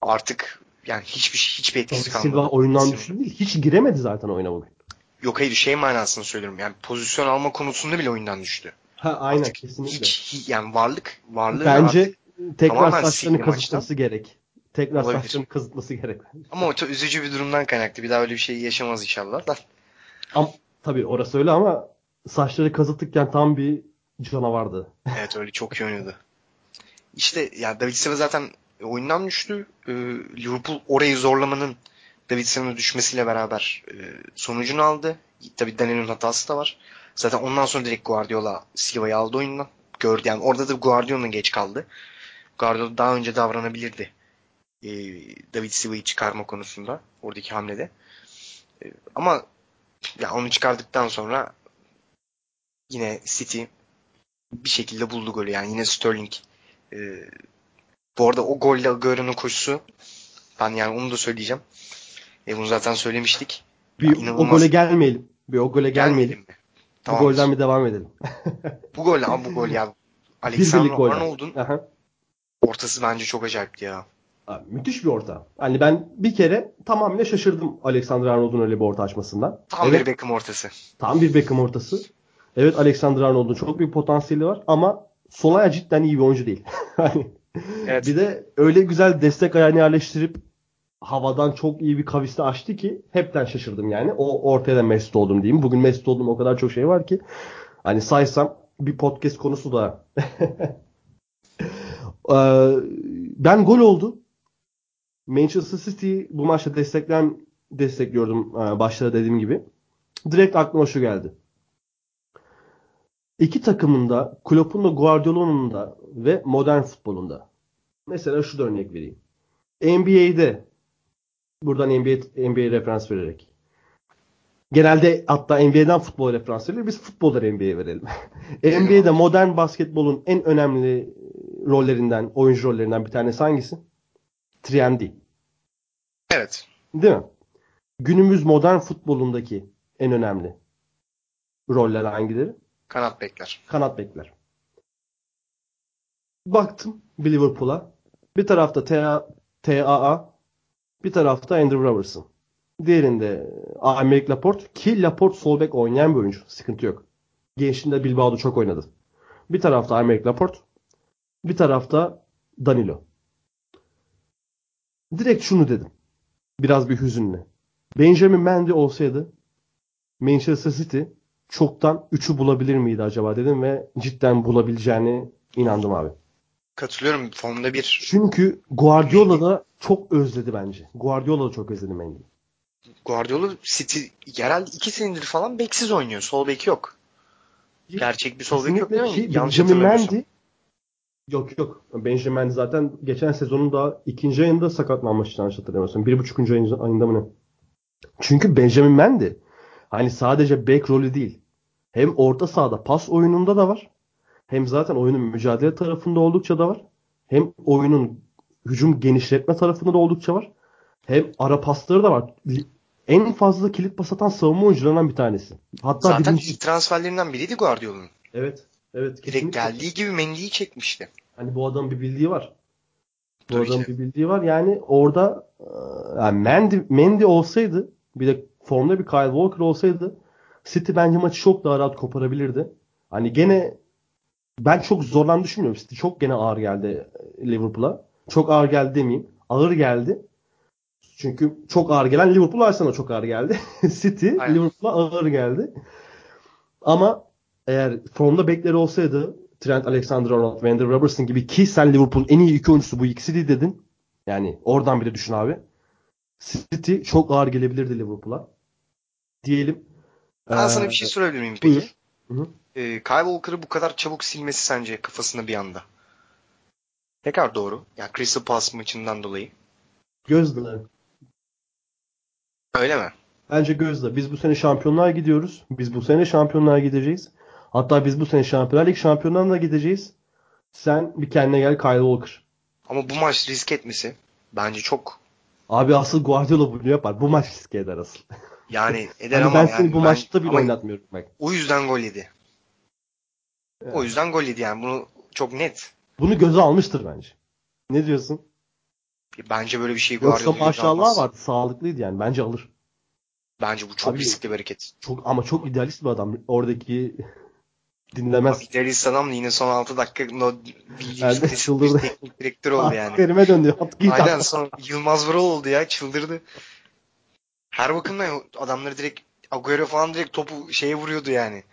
Artık yani hiçbir hiçbir etkisi kalmadı. Silva oyundan düştü değil. Hiç giremedi zaten oyuna bugün. Yok hayır şey manasını söylüyorum. Yani pozisyon alma konusunda bile oyundan düştü. Ha aynen Artık kesinlikle. Hiç, hi- yani varlık varlığı Bence artık- tekrar saçlarını kazıtması gerek. Tekrar Olabilir. saçlarını kazıtması gerek. ama o çok üzücü bir durumdan kaynaklı. Bir daha öyle bir şey yaşamaz inşallah da. Ama tabii orası öyle ama saçları kazıtırken tam bir canavardı. Evet öyle çok iyi oynadı. İşte ya David Silva zaten oyundan düştü. Ee, Liverpool orayı zorlamanın David Silva'nın düşmesiyle beraber e, sonucunu aldı. Tabii Daniel'in hatası da var. Zaten ondan sonra direkt Guardiola Silva'yı aldı oyundan. Gördü yani orada da Guardiola'nın geç kaldı. Guardiola daha önce davranabilirdi. Ee, David Silva'yı çıkarma konusunda oradaki hamlede. Ee, ama ya onu çıkardıktan sonra yine City bir şekilde buldu golü. Yani yine Sterling. Ee, bu arada o golle Agüero'nun koşusu ben yani onu da söyleyeceğim. E, bunu zaten söylemiştik. Bir Ya o gole gelmeyelim. Bir o gole gelmeyelim. Gelmeyelim mi? Bu Tamam. golden bir devam edelim. Bu gol ama bu gol ya. Alexander. Arnold'un ortası bence çok acayipti ya. Abi, müthiş bir orta. Hani ben bir kere tamamıyla şaşırdım Alexander Arnold'un öyle bir orta açmasından. Tam evet, bir Beckham ortası. tam bir Beckham ortası. Evet Alexander Arnold'un çok büyük potansiyeli var ama sol ayağı cidden iyi bir oyuncu değil. Hani Evet. bir de öyle güzel destek ayağını yerleştirip havadan çok iyi bir kavisle açtı ki hepten şaşırdım yani. O ortaya da mesut oldum diyeyim. Bugün mesut olduğum o kadar çok şey var ki. Hani saysam bir podcast konusu da. Ee, ben gol oldu. Manchester City bu maçta desteklen destekliyordum e, başta dediğim gibi. Direkt aklıma şu geldi. İki takımın da Klopp'un da Guardiola'nın da ve modern futbolunda. Mesela şu da örnek vereyim. NBA'de buradan NBA, NBA referans vererek. Genelde hatta NBA'den futbol referans verilir. Biz futbolları NBA'ye verelim. NBA'de modern basketbolun en önemli rollerinden, oyuncu rollerinden bir tanesi hangisi? 3 Evet. Değil mi? Günümüz modern futbolundaki en önemli roller hangileri? Kanat bekler. Kanat bekler. Baktım Liverpool'a. Bir tarafta TA, TAA, bir tarafta Andrew Robertson. Diğerinde Aymeric Laporte ki Laporte sol bek oynayan bir oyuncu. Sıkıntı yok. Gençliğinde Bilbao'da çok oynadı. Bir tarafta Aymeric Laporte, bir tarafta Danilo. Direkt şunu dedim. Biraz bir hüzünle. Benjamin Mendy olsaydı Manchester City çoktan 3'ü bulabilir miydi acaba dedim ve cidden bulabileceğine inandım abi. Katılıyorum. Formda bir Çünkü Guardiola da çok özledi bence. Guardiola da çok özledi Mendy'yi. Guardiola City herhalde iki senedir falan beksiz oynuyor. Sol bek yok. Gerçek bir sol bek yok değil mi? Kesinlikle ki Yanlış Benjamin. Mendy yok yok. Benjamin Mendy zaten geçen sezonun da ikinci ayında sakatlanmıştı yanlış hatırlamıyorsam. Bir buçukuncu ayın- ayında mı ne? Çünkü Benjamin Mendy hani sadece bek rolü değil. Hem orta sahada pas oyununda da var. Hem zaten oyunun mücadele tarafında oldukça da var. Hem oyunun hücum genişletme tarafında da oldukça var. Hem ara pasları da var. En fazla kilit pas atan savunma oyuncularından bir tanesi. Hatta Zaten birinci- ilk transferlerinden biriydi Guardiola'nın. Evet. Evet. Direkt kesinlikle. geldiği gibi Mendy'yi çekmişti. Hani bu adamın bir bildiği var. Bu Tabii adamın ki. bir bildiği var. Yani orada e, yani Mendy, Mendy olsaydı bir de formda bir Kyle Walker olsaydı City bence maçı çok daha rahat koparabilirdi. Hani gene ben çok zorlan düşünmüyorum. City çok gene ağır geldi e, Liverpool'a. Çok ağır geldi demeyeyim. Ağır geldi. Çünkü çok ağır gelen Liverpool Arsenal'a çok ağır geldi. City Aynen. Liverpool'a ağır geldi. Ama eğer formda bekleri olsaydı Trent Alexander-Arnold ve Andrew Robertson gibi ki sen Liverpool'un en iyi iki oyuncusu bu ikisi dedin. Yani oradan bile düşün abi. City çok ağır gelebilirdi Liverpool'a. Diyelim. Ben Ee, sana bir şey sorabilir miyim peki? buyur. Hı hı. Ee, Kyle Walker'ı bu kadar çabuk silmesi sence kafasında bir anda? Ne kadar doğru? Ya Crystal Palace maçından dolayı. Gözdağı. Öyle mi? Bence gözdağı. Biz bu sene şampiyonluğa gidiyoruz. Biz bu sene şampiyonluğa gideceğiz. Hatta biz bu sene Şampiyonlar Ligi şampiyonluğuna da gideceğiz. Sen bir kendine gel Kyle Walker. Ama bu maç risk etmesi bence çok Abi asıl Guardiola bunu yapar. Bu maç riske eder asıl. yani eder Hani ama ben yani seni bu ben- maçta bile oynatmıyorum bak. O yüzden gol yedi. Evet. O yüzden gol yedi yani bunu çok net. bunu göze almıştır bence. Ne diyorsun? Bence böyle bir şey Yoksa Guardiola maşallah almaz. vardı. Sağlıklıydı yani. Bence alır. Bence bu çok Abi- riskli bir hareket. Çok ama çok idealist bir adam. Oradaki dinlemez. Abi idealist adam da yine son 6 dakika no, bildiğimiz Elde klasik çıldırdı. bir teknik direktör oldu yani. Terime döndü. Aynen son Yılmaz Vural oldu ya çıldırdı. Her bakımdan adamları direkt Agüero falan direkt topu şeye vuruyordu yani.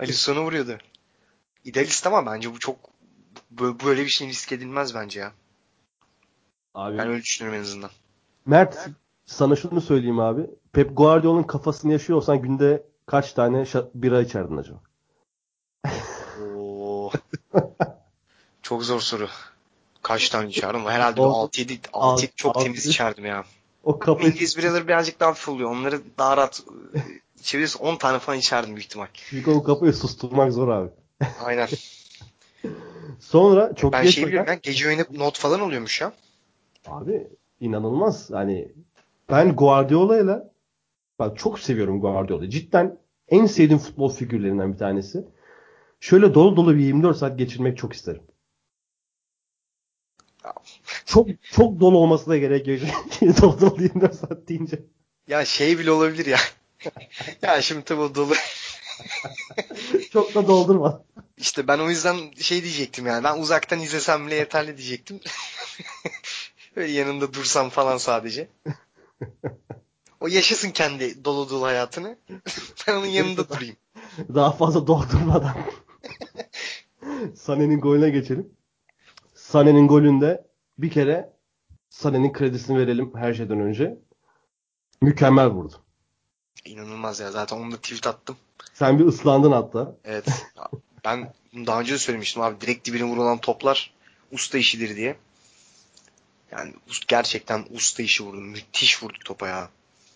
Alisson'a vuruyordu. İdealist ama bence bu çok bö- böyle bir şeyin risk edilmez bence ya. Abi, Ben öyle düşünüyorum en azından. Mert sana şunu söyleyeyim abi. Pep Guardiola'nın kafasını yaşıyor olsan günde kaç tane bira içerdin acaba? Oo. çok zor soru. Kaç tane içerdim? Herhalde O- 6-7 6 çok altı- temiz içerdim ya. O kafayı İngiliz biraları birazcık daha hafif oluyor. Onları daha rahat e, içebilirsin. 10 tane falan içerdim büyük ihtimal. çünkü o kafayı susturmak zor abi. Aynen. Sonra çok ben geç şey biliyorum ya gece oynayıp not falan oluyormuş ya. Abi inanılmaz. Hani ben Guardiola'yla bak çok seviyorum Guardiola'yı. Cidden en sevdiğim futbol figürlerinden bir tanesi. Şöyle dolu dolu bir 24 saat geçirmek çok isterim. Çok çok dolu olması da gerek yok. dolu dolu 24 saat deyince. Ya şey bile olabilir ya. ya şimdi tabii o dolu. Çok da doldurma. İşte ben o yüzden şey diyecektim yani. Ben uzaktan izlesem bile yeterli diyecektim. Böyle yanında dursam falan sadece. O yaşasın kendi dolu dolu hayatını. Ben onun yanında durayım. Daha fazla doldurmadan. Sané'nin golüne geçelim. Sané'nin golünde bir kere Sané'nin kredisini verelim her şeyden önce. Mükemmel vurdu. İnanılmaz ya. Zaten onu da tweet attım. Sen bir ıslandın hatta. Evet. Ben daha önce de söylemiştim abi. Direkt dibine vurulan toplar usta işidir diye. Yani gerçekten usta işi vurdu. Müthiş vurdu topa ya.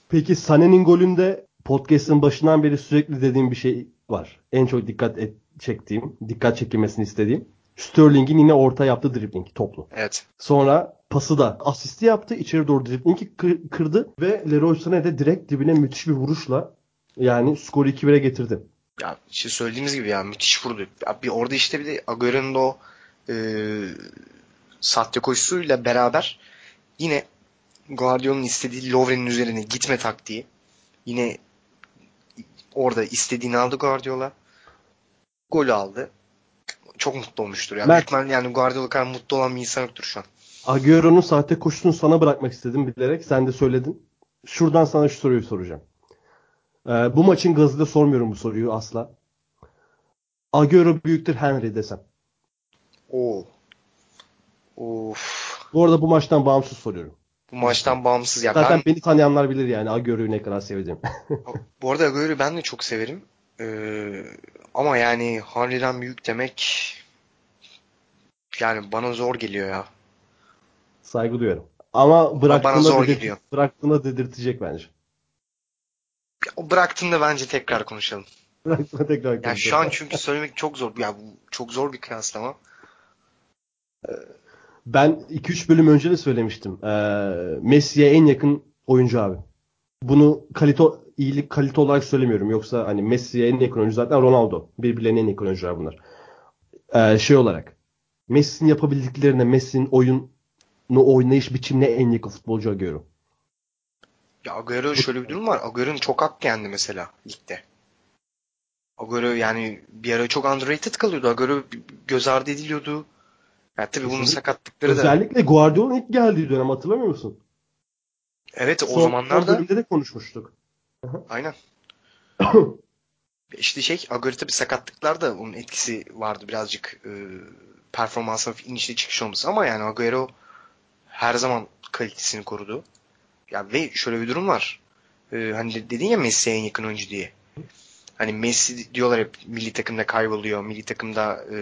Peki Sané'nin golünde podcast'ın başından beri sürekli dediğim bir şey var. En çok dikkat et, çektiğim, dikkat çekilmesini istediğim. Sterling'in yine orta yaptığı dribbling toplu. Evet. Sonra pası da asisti yaptı. içeri doğru driblingi kır- kırdı ve Leroy Sané de direkt dibine müthiş bir vuruşla yani skoru 2-1'e getirdi. Ya işte söylediğimiz gibi ya müthiş vurdu. Ya bir orada işte bir de Agüero'nun o e, sahte koşusuyla beraber yine Guardiola'nın istediği Lovren'in üzerine gitme taktiği. Yine orada istediğini aldı Guardiola. Golü aldı. Çok mutlu olmuştur. Ya. Mert. İhtimalle yani Guardiola kadar mutlu olan bir insan yoktur şu an. Agüero'nun sahte koşusunu sana bırakmak istedim bilerek. Sen de söyledin. Şuradan sana şu soruyu soracağım. Ee, bu maçın gazıyla sormuyorum bu soruyu asla. Agüero büyüktür Henry desem. Oo. Of. Bu arada bu maçtan bağımsız soruyorum. Bu maçtan bağımsız ya. Zaten ben, beni tanıyanlar bilir yani Agüero'yu ne kadar sevdiğim. bu arada Agüero'yu ben de çok severim. Ee, ama yani Henry'den büyük demek yani bana zor geliyor ya. Saygı duyuyorum. Ama bıraktığında, zor dedir- geliyor. bıraktığında dedirtecek bence. O bıraktığında bence tekrar konuşalım. Bıraktığında tekrar Yani konuşalım. şu an çünkü söylemek çok zor. Ya bu çok zor bir kıyaslama. Ben 2-3 bölüm önce de söylemiştim. Ee, Messi'ye en yakın oyuncu abi. Bunu kalite iyilik kalite olarak söylemiyorum. Yoksa hani Messi'ye en yakın oyuncu zaten Ronaldo. Birbirlerine en yakın oyuncular bunlar. Ee, şey olarak Messi'nin yapabildiklerine, Messi'nin oyunu oynayış biçimine en yakın futbolcu Agüero. Ya Agüero şöyle bir durum var. Agüero'nun çok hakkı yendi mesela ligde. Agüero yani bir ara çok underrated kalıyordu. Agüero göz ardı ediliyordu. Ya tabii bunun sakatlıkları da. Özellikle Guardiola'nın ilk geldiği dönem hatırlamıyor musun? Evet o Son- zamanlarda son de konuşmuştuk. aynen. İşte şey Agüero tabii sakatlıklar da onun etkisi vardı birazcık e, performansın inişli çıkış olması ama yani Agüero her zaman kalitesini korudu. Ya ve şöyle bir durum var. E, hani de- dedin ya Messi'ye en yakın oyuncu diye. Hani Messi diyorlar hep milli takımda kayboluyor, milli takımda e,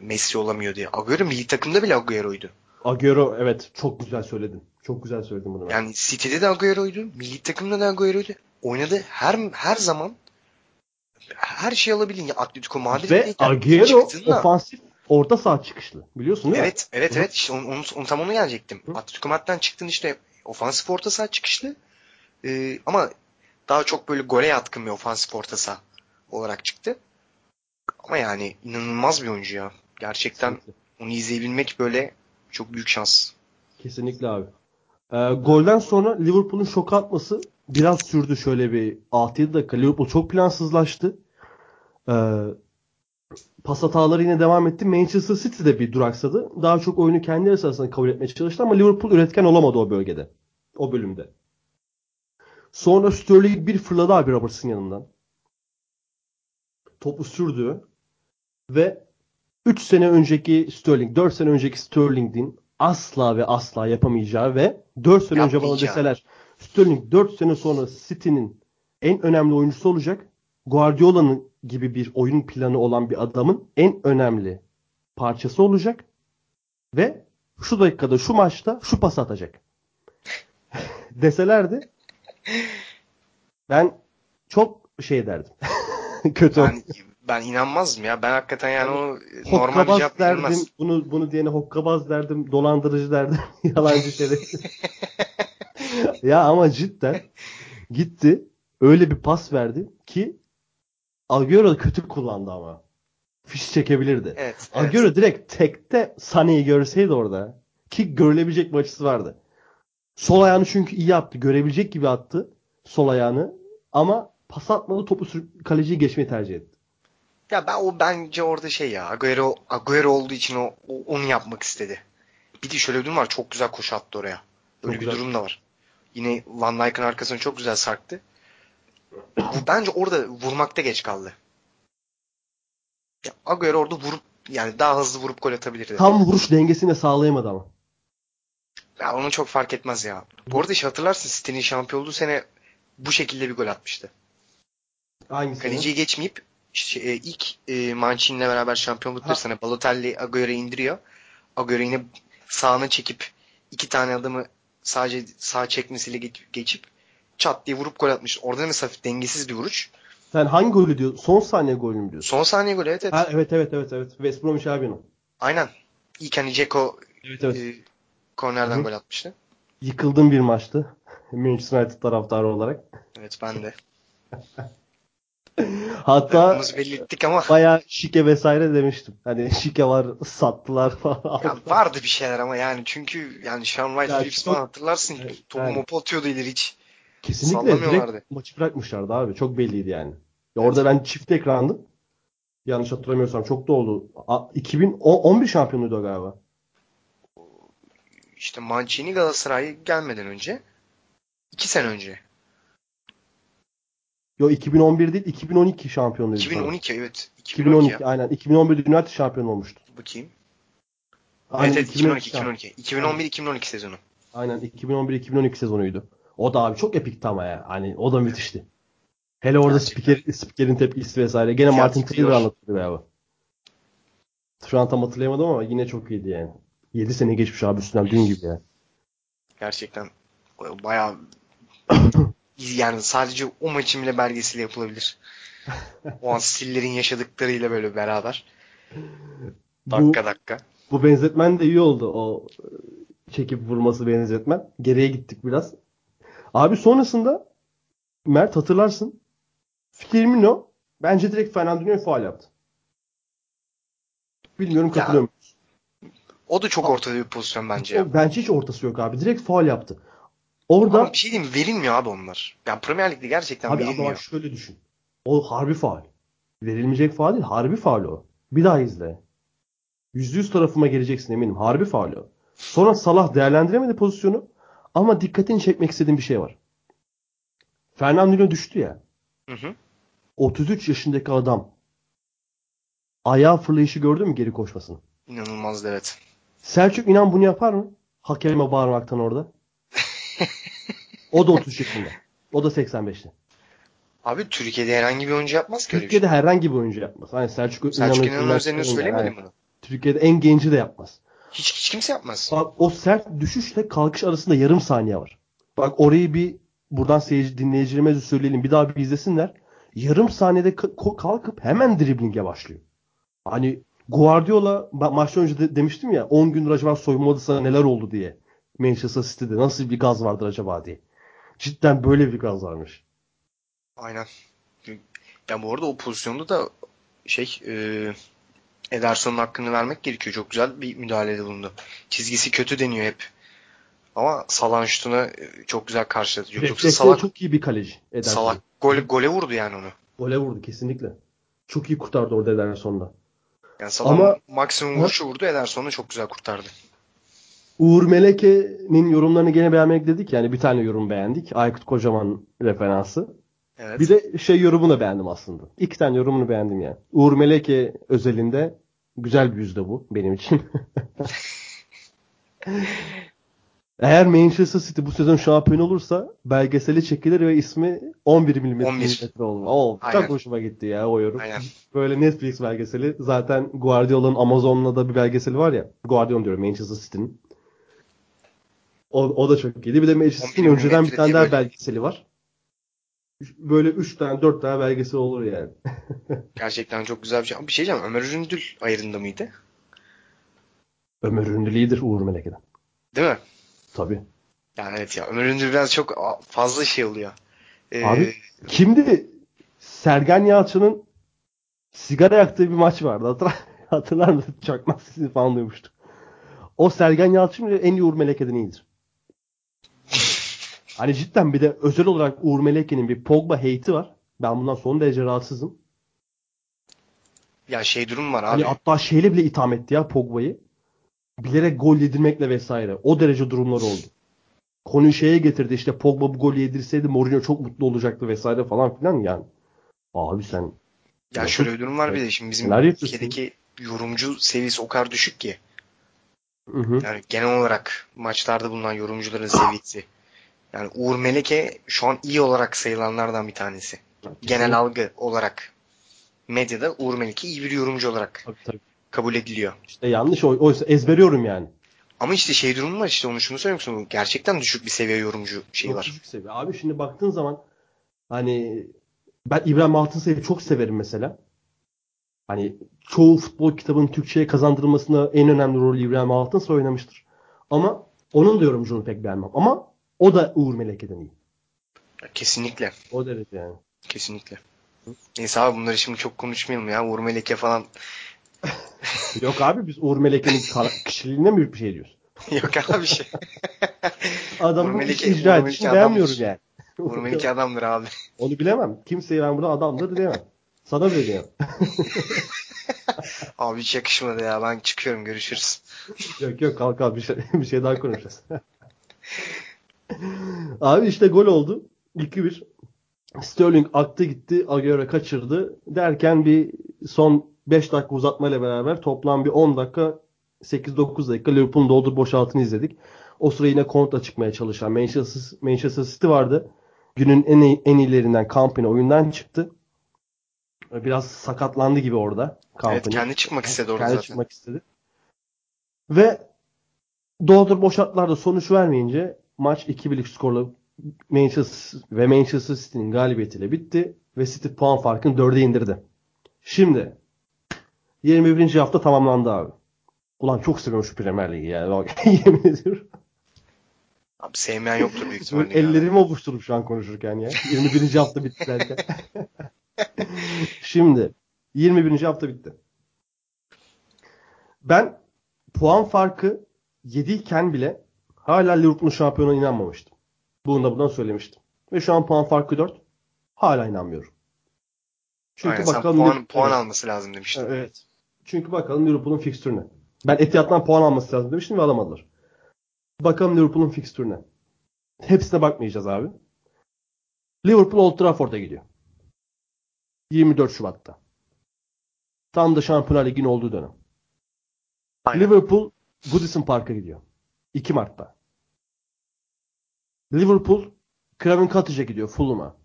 Messi olamıyor diye. Agüero milli takımda bile Agüero'ydu. Agüero evet çok güzel söyledin. Çok güzel söyledin bunu. Yani City'de de Agüero'ydu, milli takımda da Agüero'ydu. Oynadı her her zaman her şey alabilin. Ya Atletico Ve Madrid'deyken Agüero ofansif orta saha çıkışlı. Biliyorsun değil mi? Evet, evet, Hı. evet. İşte onu, onu, onu- tam onu gelecektim. Hı. Atletico Madrid'den çıktın işte ofansif orta saha çıkışlı. Ee, ama daha çok böyle gole yatkın bir ofansif orta saha olarak çıktı. Ama yani inanılmaz bir oyuncu ya. Gerçekten Kesinlikle. Onu izleyebilmek böyle çok büyük şans. Kesinlikle abi. Ee, golden sonra Liverpool'un şok atması biraz sürdü şöyle bir 6-7 dakika. Liverpool çok plansızlaştı. Ee, pas hataları yine devam etti. Manchester City de bir duraksadı. Daha çok oyunu kendi esasında kabul etmeye çalıştı ama Liverpool üretken olamadı o bölgede. O bölümde. Sonra Sterling bir fırladı abi Roberts'ın yanından. Topu sürdü. Ve 3 sene önceki Sterling, 4 sene önceki Sterling'in asla ve asla yapamayacağı ve 4 sene önce bana deseler Sterling 4 sene sonra City'nin en önemli oyuncusu olacak. Guardiola'nın gibi bir oyun planı olan bir adamın en önemli parçası olacak ve şu dakikada şu maçta şu pas atacak. deselerdi ben çok şey derdim. Kötü. Ben, ben inanmazdım ya. Ben hakikaten yani o normal bir cevap derdim. Bunu bunu diyene hokkabaz derdim, dolandırıcı derdim, yalancı şerefsiz. ya ama cidden gitti öyle bir pas verdi ki Agüero kötü kullandı ama. Fiş çekebilirdi. Evet, Agüero evet. direkt tekte Sané'yi görseydi orada ki görülebilecek bir açısı vardı. Sol ayağını çünkü iyi yaptı. Görebilecek gibi attı sol ayağını ama pas atmadı topu sürüp kaleciyi geçmeyi tercih etti. Ya ben o bence orada şey ya Agüero, Agüero olduğu için o, o- onu yapmak istedi. Bir de şöyle bir durum var. Çok güzel koşu attı oraya. Öyle Çok bir güzel. durum da var. Yine Van Dijk'ın arkasını çok güzel sarktı. Bence orada vurmakta geç kaldı. Ya Agüero orada vurup yani daha hızlı vurup gol atabilirdi. Tam vuruş dengesini de sağlayamadı ama. Ya onu çok fark etmez ya. Bu arada hatırlarsın City'nin şampiyon olduğu sene bu şekilde bir gol atmıştı. Hangisi? Kaleciyi geçmeyip şey, e, ilk e, Mancini'yle beraber şampiyonlukları Ha. sene Balotelli Agüero'yu indiriyor. Agüero yine sağına çekip iki tane adamı sadece sağ çekmesiyle geç- geçip çat diye vurup gol atmış. Orada mesela dengesiz bir vuruş. Sen hangi golü diyorsun? Son saniye golü mü diyorsun? Son saniye gol evet evet. Ha, evet evet evet evet. West Bromwich Albion'un. Aynen. İlk hani Ceko Evet evet. e, kornerden Hı gol atmıştı. Yıkıldığım bir maçtı. Manchester United taraftarı olarak. Evet ben de. Hatta belirttik ama bayağı şike vesaire demiştim. Hani şike var sattılar falan. ya vardı bir şeyler ama yani çünkü yani Sean White Phillips falan hatırlarsın Evet, topu yani. atıyordu ileri hiç. Kesinlikle direkt maçı bırakmışlardı abi. Çok belliydi yani. Ya orada ben çift ekrandım. Yanlış hatırlamıyorsam çok da oldu. A- 2011 şampiyonuydu o galiba. İşte Mancini Galatasaray'a gelmeden önce iki sene önce. Yo 2011 değil 2012 şampiyonuydu. sanırım. 2012 evet. 2012, 2012 aynen. 2011'de United şampiyon olmuştu. Bakayım. Aynen, evet evet 2012 2012. 2012. 2011-2012 sezonu. Aynen 2011-2012 sezonuydu. O da abi çok epikti ama ya. Hani o da müthişti. Hele orada Gerçekten. spiker, spikerin tepkisi vesaire. Gene Fiyat Martin. Taylor anlatıyordu galiba. Şu an tam hatırlayamadım ama yine çok iyiydi yani. 7 sene geçmiş abi üstünden dün gibi ya. Gerçekten bayağı yani sadece o maçın bile belgesiyle yapılabilir. O an stillerin yaşadıklarıyla böyle beraber. Bu, Dakika dakika. bu benzetmen de iyi oldu. O çekip vurması benzetmen. Geriye gittik biraz. Abi sonrasında Mert hatırlarsın. Firmino bence direkt Fernandinho'ya faal yaptı. Bilmiyorum katılıyor musun? O da çok ortada bir pozisyon bence ya. Bence hiç ortası yok abi. Direkt faal yaptı. Orada Ama bir şey diyeyim mi? verilmiyor abi onlar. Yani Premier Lig'de gerçekten abi verilmiyor. bak şöyle düşün. O harbi faal. Verilmeyecek faal değil. Harbi faal o. Bir daha izle. Yüzde yüz tarafıma geleceksin eminim. Harbi faal o. Sonra Salah değerlendiremedi pozisyonu. Ama dikkatini çekmek istediğim bir şey var. Fernandinho düştü ya. Hı hı. 33 yaşındaki adam ayağı fırlayışı gördün mü geri koşmasını? İnanılmazdı evet. Selçuk inan bunu yapar mı? Hakeme bağırmaktan orada. O da 33 yaşında. O da 85'te. Abi Türkiye'de herhangi bir oyuncu yapmaz ki bir şey. Türkiye'de herhangi bir oyuncu yapmaz. Hani Selçuk, Selçuk İnan'ın özelini Aynen. söylemedim bunu. Türkiye'de en genci de yapmaz. Hiç, hiç kimse yapmaz. Bak o sert düşüşle kalkış arasında yarım saniye var. Bak orayı bir buradan seyirci dinleyicilerimize söyleyelim. Bir daha bir izlesinler. Yarım saniyede kalkıp hemen driblinge başlıyor. Hani Guardiola ben maçtan önce de demiştim ya 10 gündür acaba soyunma odasında neler oldu diye. Manchester City'de nasıl bir gaz vardır acaba diye. Cidden böyle bir gaz varmış. Aynen. Ya bu arada o pozisyonda da şey e, Ederson'un hakkını vermek gerekiyor. Çok güzel bir müdahalede bulundu. Çizgisi kötü deniyor hep. Ama Salah'ın şutuna e, çok güzel karşıladı. Yoksa Refleksleri Salah, çok iyi bir kaleci. Ederson. Salah gole, gole vurdu yani onu. Gole vurdu kesinlikle. Çok iyi kurtardı orada Ederson'da. Yani Salah Ama- maksimum vuruşu vurdu. Ederson'u çok güzel kurtardı. Uğur Meleke'nin yorumlarını gene beğenmek dedik. Yani bir tane yorum beğendik. Aykut Kocaman referansı. Evet. Bir de şey yorumunu beğendim aslında. İki tane yorumunu beğendim yani. Uğur Meleke özelinde güzel bir yüzde bu benim için. Eğer Manchester City bu sezon şampiyon olursa belgeseli çekilir ve ismi 11 milimetre 11. milimetre olur. Oo, Aynen. çok hoşuma gitti ya o yorum. Aynen. Böyle Netflix belgeseli. Zaten Guardiola'nın Amazon'la da bir belgeseli var ya. Guardiola diyorum Manchester City'nin. O, o da çok iyiydi. Bir de Manchester 11 City'nin önceden bir tane daha belgeseli var. Böyle 3 tane 4 tane belgesel olur yani. Gerçekten çok güzel bir şey. Bir şey diyeceğim. Ömer Üründül ayrında mıydı? Ömer Ünlü lider Uğur Meleke'den. Değil mi? Tabii. Yani evet ya. Ömer Üründül biraz çok fazla şey oluyor. Ee, Abi kimdi? Sergen Yalçın'ın sigara yaktığı bir maç vardı. Hatırlar, hatırlar mısın? Çakmak sesini falan duymuştuk. O Sergen Yalçın en iyi Uğur Meleke'den iyidir. Hani cidden bir de özel olarak Uğur Meleke'nin bir Pogba hate'i var. Ben bundan son derece rahatsızım. ya şey durum var abi. Hani hatta şeyle bile itham etti ya Pogba'yı. Bilerek gol yedirmekle vesaire. O derece durumlar oldu. Konuyu şeye getirdi işte Pogba bu golü yedirseydi Mourinho çok mutlu olacaktı vesaire falan filan yani. Abi sen Ya Nasıl? şöyle bir durum var bir de şimdi bizim ülkedeki yorumcu seviyesi o kadar düşük ki. Hı hı. Yani genel olarak maçlarda bulunan yorumcuların seviyesi. Yani Uğur Meleke şu an iyi olarak sayılanlardan bir tanesi. Genel algı olarak. Medyada Uğur Meleke iyi bir yorumcu olarak Tabii, tabii. kabul ediliyor. İşte yanlış o, oysa ezberiyorum yani. Ama işte şey durumu var işte onu şunu söylüyor musun? Gerçekten düşük bir seviye yorumcu şeyi Çok var. düşük seviye. Abi şimdi baktığın zaman hani ben İbrahim Altınsay'ı çok severim mesela. Hani çoğu futbol kitabının Türkçe'ye kazandırılmasında en önemli rolü İbrahim Altınsay oynamıştır. Ama onun da yorumculuğunu pek beğenmem. Ama o da Uğur Meleke'den iyi. Kesinlikle. O derece yani. Kesinlikle. Neyse abi bunları şimdi çok konuşmayalım ya. Uğur Meleke falan. Yok abi biz Uğur Meleke'nin kişiliğine mi bir şey diyoruz? Yok abi şey. Adamın Meleke- icra edişini adamdır. yani. Uğur Meleke adamdır abi. Onu bilemem. Kimseye ben burada adamdır diyemem. Sana diyemem. Abi hiç yakışmadı ya. Ben çıkıyorum. Görüşürüz. Yok yok kalk kalk bir şey, bir şey daha konuşacağız. Abi işte gol oldu. 2-1. Sterling aktı gitti. Agüero kaçırdı. Derken bir son 5 dakika uzatmayla beraber toplam bir 10 dakika 8-9 dakika Liverpool'un doldur boşaltını izledik. O sıra yine kontra çıkmaya çalışan Manchester, Manchester City vardı. Günün en, iyi, en iyilerinden Company oyundan çıktı. Biraz sakatlandı gibi orada. Company. Evet kendi çıkmak istedi orada Kendi zaten. çıkmak istedi. Ve doldur boşaltlarda sonuç vermeyince maç 2-1'lik skorla Manchester ve Manchester City'nin galibiyetiyle bitti ve City puan farkını 4'e indirdi. Şimdi 21. hafta tamamlandı abi. Ulan çok seviyorum şu Premier Ligi yani. Yemin ediyorum. Abi sevmeyen yoktur büyük ihtimalle. yani. Ellerimi ovuşturup şu an konuşurken ya. 21. hafta bitti derken. Şimdi 21. hafta bitti. Ben puan farkı 7 iken bile hala Liverpool'un şampiyona inanmamıştım. Bunu da buradan söylemiştim. Ve şu an puan farkı 4. Hala inanmıyorum. Çünkü Aynen, bakalım puan, Liverpool- puan alması lazım demiştin. Evet. Çünkü bakalım Liverpool'un fikstürüne. Ben Etihad'dan puan alması lazım demiştim ve alamadılar. Bakalım Liverpool'un fikstürüne. Hepsine bakmayacağız abi. Liverpool Old Trafford'a gidiyor. 24 Şubat'ta. Tam da Şampiyonlar Ligi'nin olduğu dönem. Aynen. Liverpool Goodison Park'a gidiyor. 2 Mart'ta. Liverpool Craven Cottage'a gidiyor Fulham'a.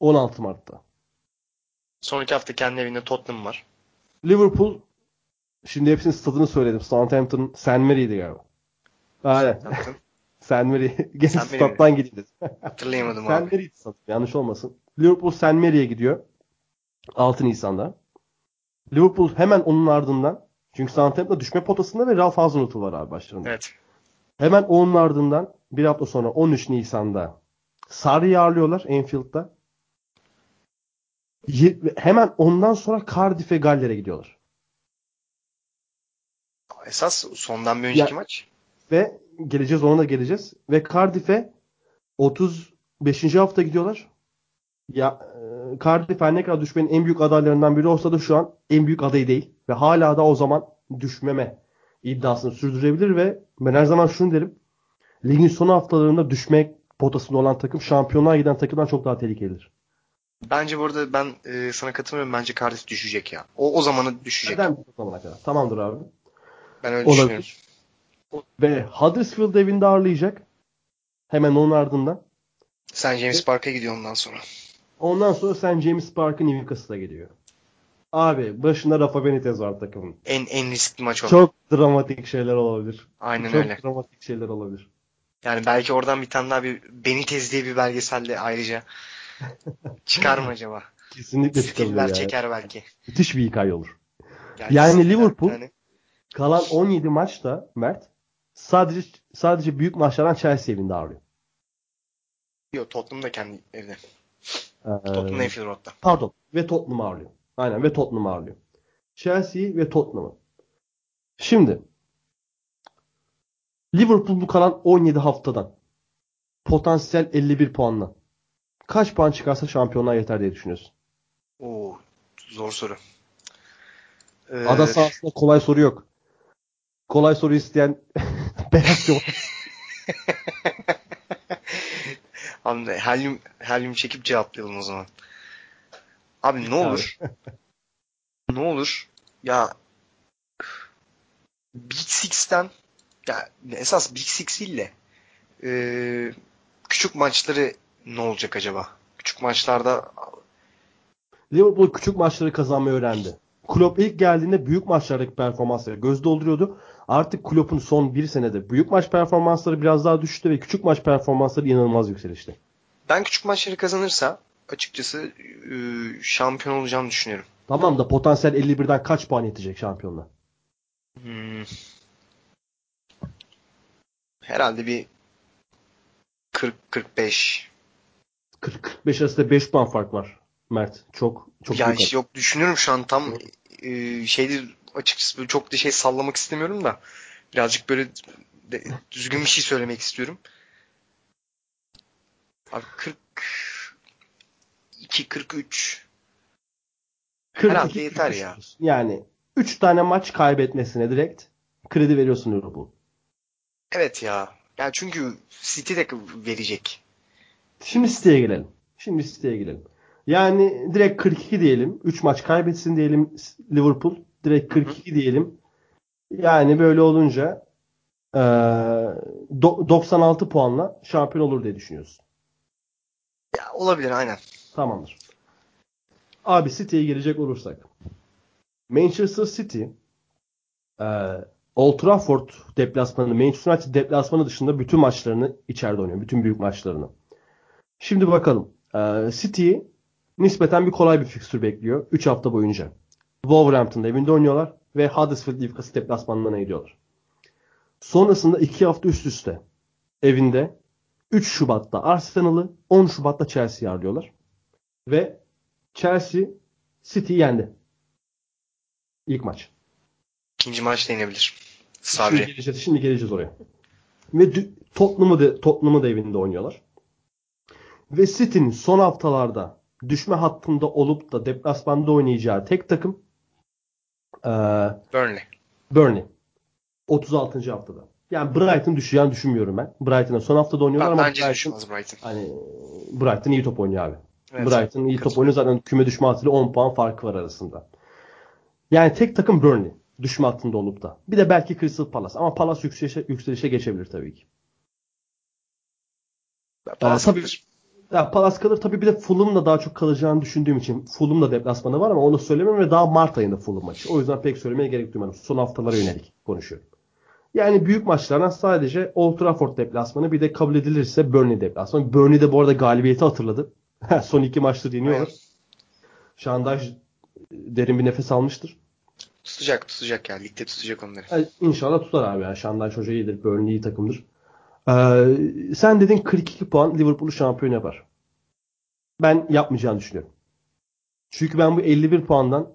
16 Mart'ta. Sonraki hafta kendi evinde Tottenham var. Liverpool şimdi hepsinin stadını söyledim. Southampton St. Mary'di galiba. Aynen. St. Mary. Gene St. Stat'tan gideyim dedim. Hatırlayamadım St. abi. Mary'di stadı. Yanlış olmasın. Liverpool St. Mary'e gidiyor. 6 Nisan'da. Liverpool hemen onun ardından çünkü Southampton düşme potasında ve Ralph Hasenhuttl var abi başlarında. Evet. Hemen onun ardından bir hafta sonra 13 Nisan'da Sarri'yi ağırlıyorlar Enfield'da. Hemen ondan sonra Cardiff ve Galler'e gidiyorlar. esas sondan bir önceki Ya- maç. Ve geleceğiz ona da geleceğiz. Ve Cardiff'e 35. hafta gidiyorlar. Ya e, Cardiff her ne kadar düşmenin en büyük adaylarından biri olsa da şu an en büyük adayı değil. Ve hala da o zaman düşmeme iddiasını sürdürebilir ve ben her zaman şunu derim. Ligin son haftalarında düşme potasında olan takım şampiyonluğa giden takımdan çok daha tehlikelidir. Bence bu arada ben e, sana katılmıyorum. Bence Cardiff düşecek ya. O o zamanı düşecek. Neden bu zamana kadar? Tamamdır abi. Ben öyle Olabilir. düşünüyorum. Ve Huddersfield evinde ağırlayacak. Hemen onun ardından. Sen James Park'a gidiyor ondan sonra. Ondan sonra St. James Park'ın Newcastle'a geliyor. Abi başında Rafa Benitez var takımın. En en riskli maç o. Çok dramatik şeyler olabilir. Aynen Çok öyle. dramatik şeyler olabilir. Yani belki oradan bir tane daha bir Benitez diye bir belgeselde ayrıca çıkar mı acaba? Kesinlikle Stiller çeker belki. Müthiş bir hikaye olur. Yani, Yani Liverpool- yani- Kalan 17 maçta Mert sadece sadece büyük maçlardan Chelsea evinde ağırlıyor. Yok Tottenham da kendi evde. Ee, Tottenham Anfield Road'da. Pardon. Ve Tottenham ağırlıyor. Aynen ve Tottenham ağırlıyor. Chelsea ve Tottenham'ı. Şimdi Liverpool bu kalan 17 haftadan potansiyel 51 puanla kaç puan çıkarsa şampiyonluğa yeter diye düşünüyorsun? Oo, zor soru. Ee, Ada sahasında kolay soru yok. Kolay soru isteyen beyaz yok. Abi helyum, helyum çekip cevaplayalım o zaman. Abi ne olur? ne olur? Ya Big Six'ten ya esas Big Six de ee, küçük maçları ne olacak acaba? Küçük maçlarda Liverpool küçük maçları kazanmayı öğrendi. Klopp ilk geldiğinde büyük maçlardaki performansları göz dolduruyordu. Artık Klopp'un son bir senede büyük maç performansları biraz daha düştü ve küçük maç performansları inanılmaz yükselişti. ben küçük maçları kazanırsa açıkçası ee, şampiyon olacağını düşünüyorum. Tamam da potansiyel 51'den kaç puan yetecek şampiyonla? Hmm. Herhalde bir 40-45 40-45 arasında 5 puan fark var. Mert çok çok ya büyük yok düşünüyorum şu an tam e, şeydi açıkçası böyle çok da şey sallamak istemiyorum da birazcık böyle de, düzgün bir şey söylemek istiyorum. Abi 42 43 42, herhalde yeter 43 ya. Yani 3 tane maç kaybetmesine direkt kredi veriyorsun Liverpool. Evet ya. Yani çünkü City de verecek. Şimdi City'ye gelelim. Şimdi City'ye gelelim. Yani direkt 42 diyelim. 3 maç kaybetsin diyelim Liverpool. Direkt 42 diyelim. Yani böyle olunca do- 96 puanla şampiyon olur diye düşünüyorsun. Ya olabilir aynen. Tamamdır. Abi City'ye gelecek olursak. Manchester City eee Old Trafford deplasmanı, Manchester United deplasmanı dışında bütün maçlarını içeride oynuyor. Bütün büyük maçlarını. Şimdi bakalım. Eee City'yi nispeten bir kolay bir fikstür bekliyor. 3 hafta boyunca. Wolverhampton'da evinde oynuyorlar ve Huddersfield Newcastle deplasmanlarına gidiyorlar. Sonrasında 2 hafta üst üste evinde 3 Şubat'ta Arsenal'ı, 10 Şubat'ta Chelsea'yi ağırlıyorlar. Ve Chelsea City'yi yendi. İlk maç. İkinci maç denebilir. Şimdi Sabri. geleceğiz, şimdi geleceğiz oraya. Ve Tottenham'ı da, Tottenham'ı da evinde oynuyorlar. Ve City'nin son haftalarda düşme hattında olup da deplasmanda oynayacağı tek takım eee, Burnley. Burnley. 36. haftada. Yani Brighton düşeceğini düşünmüyorum ben. Brighton'a son haftada oynuyorlar Ben, ama bence Brighton, Brighton. hani Brighton iyi top oynuyor abi. Evet. Brighton iyi top oynuyor zaten küme düşme hattıyla 10 puan farkı var arasında. Yani tek takım Burnley düşme hattında olup da. Bir de belki Crystal Palace ama Palace yükselişe, yükselişe geçebilir tabii ki. Palace tabii- kalır. Ya Palace kalır tabii bir de Fulham'la daha çok kalacağını düşündüğüm için Fulham'la deplasmanı var ama onu söylemem ve daha Mart ayında Fulham maçı. O yüzden pek söylemeye gerek duymadım. Son haftalara yönelik konuşuyorum. Yani büyük maçlardan sadece Old Trafford deplasmanı bir de kabul edilirse Burnley deplasmanı. Burnley de bu arada galibiyeti hatırladı. Son iki maçtır yeniyorlar. Şandaj derin bir nefes almıştır. Tutacak tutacak ya. Ligde tutacak onları. Yani inşallah tutar abi ya. Şandaj Hoca iyidir. Burnley iyi takımdır. Ee, sen dedin 42 puan Liverpool'u şampiyon yapar. Ben yapmayacağını düşünüyorum. Çünkü ben bu 51 puandan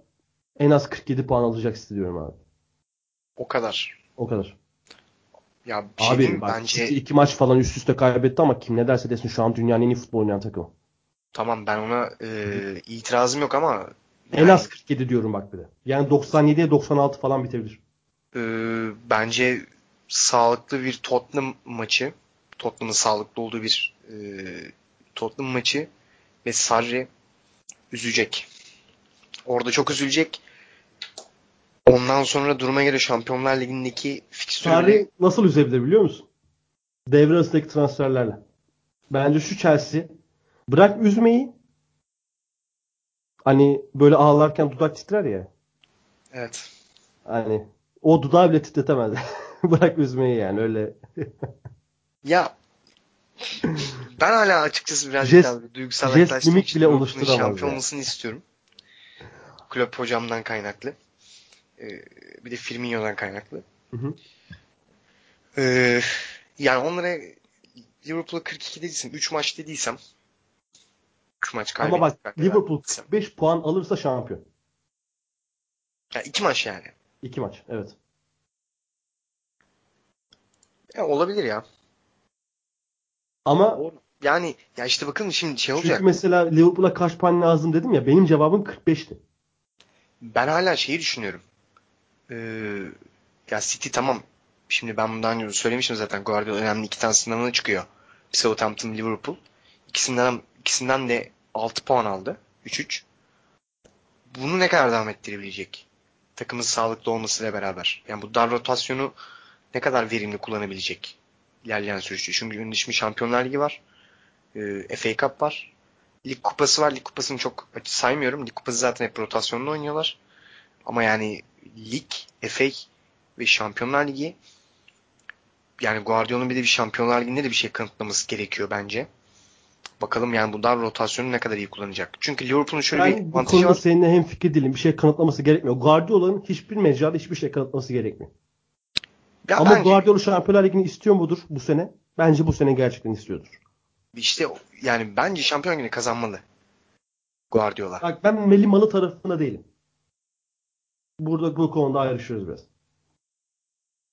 en az 47 puan alacak istiyorum abi. O kadar. O kadar. Ya bir şey Abi bak bence iki maç falan üst üste kaybetti ama kim ne derse desin şu an dünyanın en iyi futbol oynayan takımı. tamam ben ona e, itirazım yok ama En az 47 diyorum bak bir de. Yani 97'ye 96 falan bitebilir. e, bence sağlıklı bir Tottenham maçı Tottenham'ın sağlıklı olduğu bir e, Tottenham maçı ve Sarri üzecek. Orada çok üzülecek. Ondan sonra duruma göre Şampiyonlar Ligi'ndeki fikstürleri Sarri nasıl üzebilir biliyor musun? Devre arasındaki transferlerle. Bence şu Chelsea bırak üzmeyi hani böyle ağlarken dudak titrer ya. evet. Hani o dudağı bile titretemez. bırak üzmeyi yani öyle. Ya ben hala açıkçası birazcık Jest- daha duygusal jest yaklaştığım mimik için bile oluşturamaz şampiyon yani. olmasını istiyorum. Kulüp hocamdan kaynaklı. Ee, bir de Firmino'dan kaynaklı. Hı hı. Ee, yani onlara Liverpool'a 42 dediysem, 3 maç dediysem 3 maç kaybettik. Ama bak Liverpool dediysem. 45 puan alırsa şampiyon. Ya 2 maç yani. 2 maç evet. Ya olabilir ya. Ama Yani ya işte bakın şimdi şey çünkü olacak. mesela Liverpool'a kaç puan lazım dedim ya benim cevabım 45'ti. Ben hala şeyi düşünüyorum. Ee, ya City tamam. Şimdi ben bundan önce söylemiştim zaten. Guardiola önemli iki tane sınavına çıkıyor. Southampton, Liverpool. İkisinden, ikisinden de 6 puan aldı. 3-3. Bunu ne kadar devam ettirebilecek? Takımın sağlıklı olmasıyla beraber. Yani bu dar rotasyonu ne kadar verimli kullanabilecek? İlerleyen süreçte. Çünkü önünde şimdi Şampiyonlar Ligi var. Ee, FA Cup var. Lig kupası var. Lig kupasını çok saymıyorum. Lig kupası zaten hep rotasyonla oynuyorlar. Ama yani lig, FA ve Şampiyonlar Ligi yani Guardiola'nın bir de bir Şampiyonlar Ligi'nde de bir şey kanıtlaması gerekiyor bence. Bakalım yani bu dar rotasyonu ne kadar iyi kullanacak. Çünkü Liverpool'un şöyle bir Ben bu avantajı konuda var. seninle hem fikir değilim. Bir şey kanıtlaması gerekmiyor. Guardiola'nın hiçbir mecrada hiçbir şey kanıtlaması gerekmiyor. Ya Ama bence Guardiola Şampiyonlar Ligi'ni istiyor mudur bu sene? Bence bu sene gerçekten istiyordur. işte yani bence Şampiyon Ligi'ni kazanmalı. Guardiola. Bak ben Meli Malı tarafında değilim. Burada bu konuda ayrışıyoruz biraz.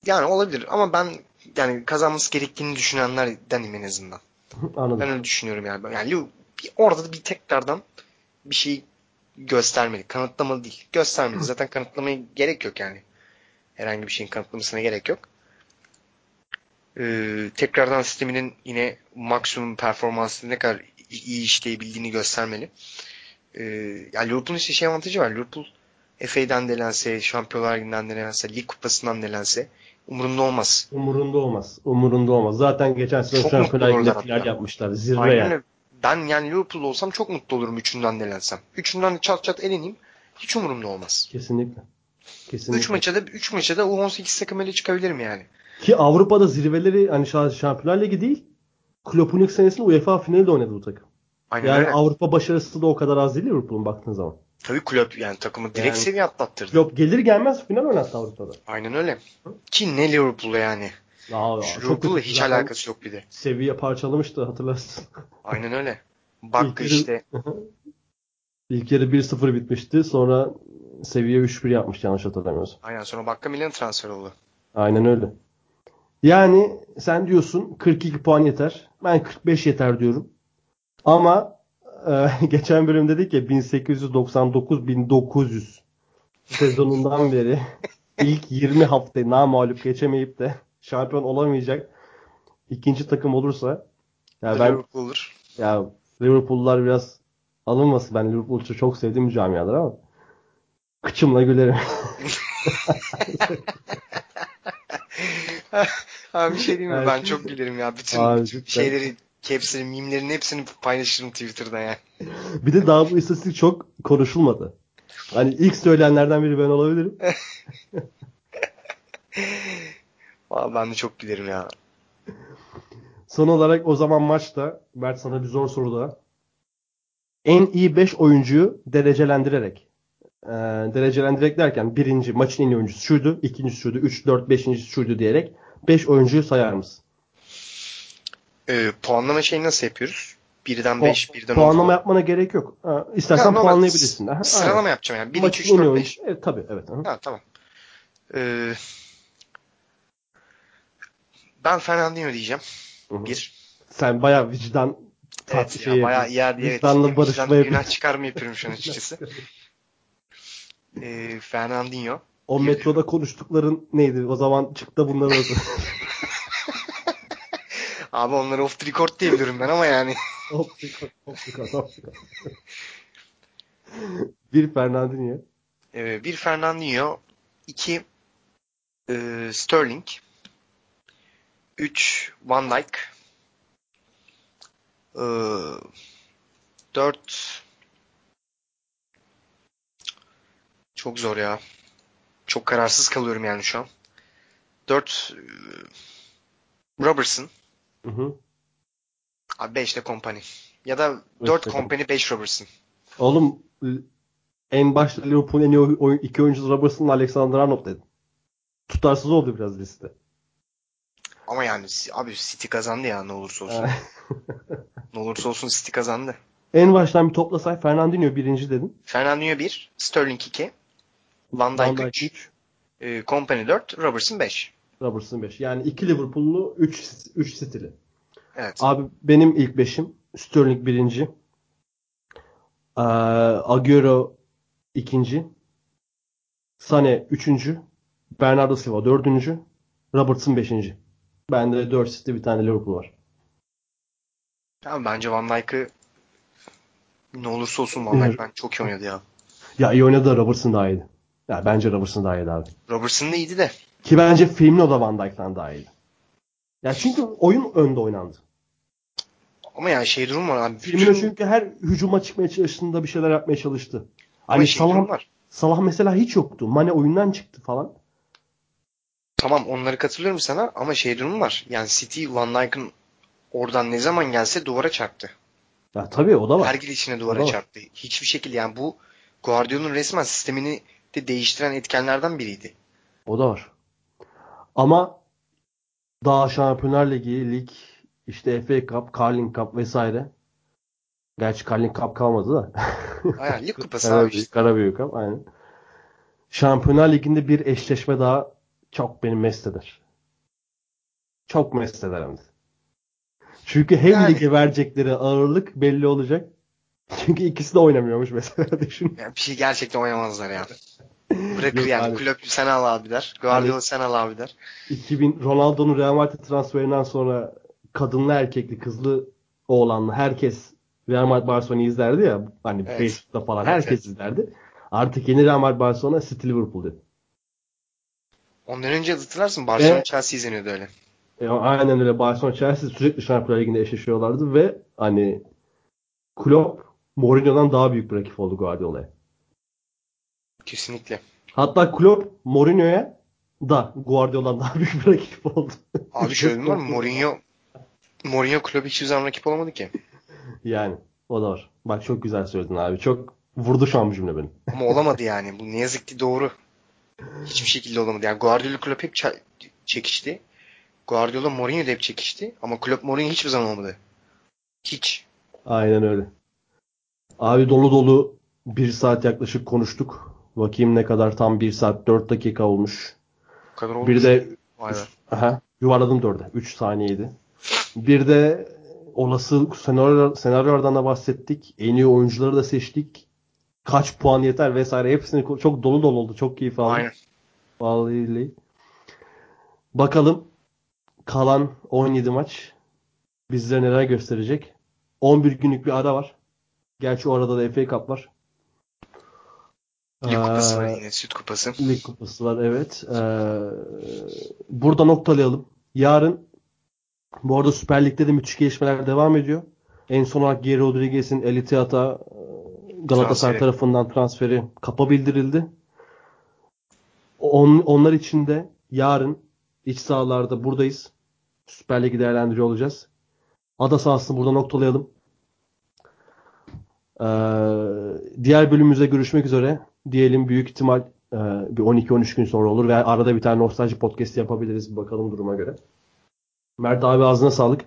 Yani olabilir ama ben yani kazanması gerektiğini düşünenlerdenim en azından. Anladım. Ben öyle düşünüyorum yani. Yani bir- orada da bir tekrardan bir şey göstermeli. Kanıtlamalı değil. Göstermeli. Zaten kanıtlamaya gerek yok yani. Herhangi bir şeyin kanıtlamasına gerek yok. Ee, tekrardan sisteminin yine maksimum performansını ne kadar iyi işleyebildiğini göstermeli. Ee, yani Liverpool'un işte şey avantajı var. Liverpool FA'den delense, Şampiyonlar Ligi'nden delense, Lig Kupası'ndan delense umurunda olmaz. Umurunda olmaz. Umurunda olmaz. Zaten geçen sene Şampiyonlar final yapmışlar. Zirve Aynen yani. öyle. Ben yani Liverpool olsam çok mutlu olurum üçünden delensem. Üçünden de çat çat eleneyim. Hiç umurumda olmaz. Kesinlikle. Kesinlikle. 3 maça da 3 maça da U18 takımıyla çıkabilirim yani. Ki Avrupa'da zirveleri hani Şa- Şampiyonlar Ligi değil. Klopp'un ilk senesinde UEFA finali de oynadı bu takım. Aynen Yani öyle. Avrupa başarısı da o kadar az değil Liverpool'un baktığın zaman. Tabii kulüp yani takımı direkt Yani- seviye atlattırdı. Klopp gelir gelmez final oynattı Avrupa'da. Aynen öyle. Ki ne Liverpool'la yani. Aa, Şu Liverpool'la hiç alakası yok bir de. Seviye parçalamıştı hatırlarsın. Aynen öyle. Bak işte İlk yarı 1-0 bitmişti. Sonra seviye 3-1 yapmıştı yanlış hatırlamıyorsam. aynen sonra Bakka Milan transfer oldu. Aynen öyle. Yani sen diyorsun 42 puan yeter. Ben 45 yeter diyorum. Ama e, geçen bölüm dedik ya 1899-1900 sezonundan beri ilk 20 haftayı namağlup geçemeyip de şampiyon olamayacak ikinci takım olursa ya ben Liverpool olur. ya Liverpool'lar biraz alınmasın. Ben Liverpool'u çok sevdiğim bir camiadır ama kıçımla gülerim. Abi bir şey diyeyim mi? Ben çok gülerim ya. Bütün Abi cidden. şeyleri, hepsini, mimlerin hepsini paylaşırım Twitter'da yani. Bir de daha bu istatistik çok konuşulmadı. Hani ilk söyleyenlerden biri ben olabilirim. Vallahi ben de çok gülerim ya. Son olarak o zaman maçta Mert sana bir zor soru daha. En iyi 5 oyuncuyu derecelendirerek e, derecelendirerek derken birinci maçın en iyi oyuncusu şuydu, ikincisi şuydu, 3, 4, 5. şuydu diyerek 5 oyuncuyu sayar mısın? Ee, puanlama şeyi nasıl yapıyoruz? Birden O- 5, birden 10. Puanlama yapmana gerek yok. Ha, istersen puanlayabilirsin. Aha, Sıralama aynen. yapacağım yani. 1, 2, Maçın 3, en iyi 4, oyuncu- 5. Evet, tabii evet. aha. Ha tamam. Ee, ben Fernandinho diyeceğim. Hı hı. Bir. Sen bayağı vicdan Evet ya bayağı yapıyorsun. iyi evet. Vicdanla Vicdan- barışma vicdan- yapıyorsun. Günah çıkarma yapıyorum şu an açıkçası. Ee, Fernandinho. O metroda konuştukların neydi? O zaman çık da bunları oku. Abi onları off the record diyebilirim ben ama yani. Hop çıkar, hop çıkar, hop çıkar. Bir Fernandinho. Ee, bir Fernandinho. iki e, Sterling. Üç Van Dijk. Ee, dört çok zor ya. Çok kararsız kalıyorum yani şu an. Dört e, Robertson. Hı hı. Abi 5 de Company. Ya da Beş 4 de Company 5 Robertson. Oğlum en başta Liverpool'un en iyi oy- oy- iki oyuncusu Robertson'la Alexander Arnold dedin. Tutarsız oldu biraz liste. Ama yani abi City kazandı ya ne olursa olsun. Ne olursa olsun City kazandı. en baştan bir toplasay Fernandinho birinci dedin. Fernandinho 1, Sterling 2, Van Dijk Dijk 3, 3, e, Company 4, Robertson 5. Robertson 5. Yani 2 Liverpool'lu 3 3 City'li. Evet. Abi benim ilk beşim Sterling birinci. Ee, Agüero ikinci. Sane üçüncü. Bernardo Silva dördüncü. Robertson beşinci. Bende 4 City bir tane Liverpool var. Tamam bence Van Dijk'ı ne olursa olsun Van Dijk ben çok iyi oynadı ya. Ya iyi oynadı da Robertson daha iyiydi. Ya bence Robertson daha iyiydi abi. Robertson da iyiydi de. Ki bence Firmino da Van Dijk'tan daha iyiydi. Ya çünkü oyun önde oynandı. Ama yani şey durum var abi. Firmino Bütün, çünkü her hücuma çıkmaya çalıştığında bir şeyler yapmaya çalıştı. ama Hani şey Salah, var. Salah mesela hiç yoktu. Mane oyundan çıktı falan. Tamam onları katılıyorum sana ama şey durum var. Yani City Van Dijk'ın oradan ne zaman gelse duvara çarptı. Ya tabii o da var. Her gidişine O duvara çarptı. Hiçbir şekilde yani bu Guardiola'nın resmen sistemini de değiştiren etkenlerden biriydi. O da var. Ama daha Şampiyonlar Ligi, lig, işte FA Cup, Carling Cup vesaire. Gerçi Carling Cup kalmadı da. Aynen lig kupası abi işte. Karabük Cup aynen. Şampiyonlar Ligi'nde bir eşleşme daha çok beni mest eder. Çok mest eder hem de. Çünkü hem Yani- lige verecekleri ağırlık belli olacak. Çünkü ikisi de oynamıyormuş mesela düşün. Yani bir şey gerçekten oynamazlar ya. Bırakır yani. abi. Kulüp sen al abi der. Guardiola sen al abi der. 2000 Ronaldo'nun Real Madrid transferinden sonra kadınlı erkekli kızlı oğlanlı herkes Real Madrid Barcelona'yı izlerdi ya hani Evet. Facebook'ta falan Evet, herkes izlerdi. Artık yeni Real Madrid Barcelona City Liverpool dedi. Ondan önce hatırlarsın Barcelona Evet. Chelsea izleniyordu öyle. E, aynen öyle Barcelona Chelsea sürekli Şampiyonlar Ligi'nde eşleşiyorlardı ve hani Klopp Mourinho'dan daha büyük bir rakip oldu Guardiola'ya. Kesinlikle. Hatta Klopp Mourinho'ya da Guardiola'dan daha büyük bir rakip oldu. Abi şöyle var? Mourinho Mourinho kulübü hiçbir zaman rakip olamadı ki. Yani o da var. Bak çok güzel söyledin abi. Çok vurdu şu an bu cümle beni. Ama olamadı yani. Bu ne yazık ki doğru. Hiçbir şekilde olamadı. Yani Guardiola kulüp hep çekişti. Guardiola Mourinho hep çekişti. Ama kulüp Mourinho hiçbir zaman olmadı. Hiç. Aynen öyle. Abi dolu dolu bir saat yaklaşık konuştuk. Bakayım ne kadar tam bir saat 4 dakika olmuş. Kadar olmuş. Bir de Vay be. aha, yuvarladım 4'e. 3 saniyeydi. Bir de olası senaryo, senaryolardan da bahsettik. En iyi oyuncuları da seçtik. Kaç puan yeter vesaire. Hepsini çok dolu dolu oldu. Çok keyif aldım. Aynen. Vallahi. Bakalım kalan 17 maç bizlere neler gösterecek. 11 günlük bir ara var. Gerçi o arada da FA Cup var. Lig kupası var yine. Süt kupası. Lig kupası var evet. Ee, burada noktalayalım. Yarın bu arada Süper Lig'de de müthiş gelişmeler devam ediyor. En son olarak Geri Rodriguez'in El Ittihad'a Galatasaray Transferi. tarafından transferi kapa bildirildi. On, onlar için de yarın iç sahalarda buradayız. Süper Lig'i değerlendiriyor olacağız. Ada sahasını burada noktalayalım. Ee, diğer bölümümüzde görüşmek üzere. Diyelim büyük ihtimal e, bir 12-13 gün sonra olur ve arada bir tane nostalji podcast yapabiliriz. Bakalım duruma göre. Mert abi ağzına sağlık.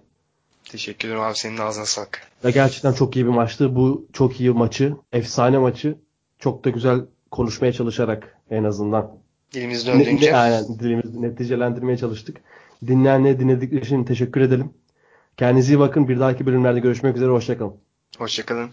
Teşekkür ederim abi. Senin ağzına sağlık. Ve gerçekten çok iyi bir maçtı. Bu çok iyi maçı, efsane maçı çok da güzel konuşmaya çalışarak en azından Dilimiz döndüğünce. ne- aynen dilimizi neticelendirmeye çalıştık. Dinleyenlere dinledikleri için teşekkür edelim. Kendinize iyi bakın. Bir dahaki bölümlerde görüşmek üzere. Hoşçakalın. Hoşçakalın.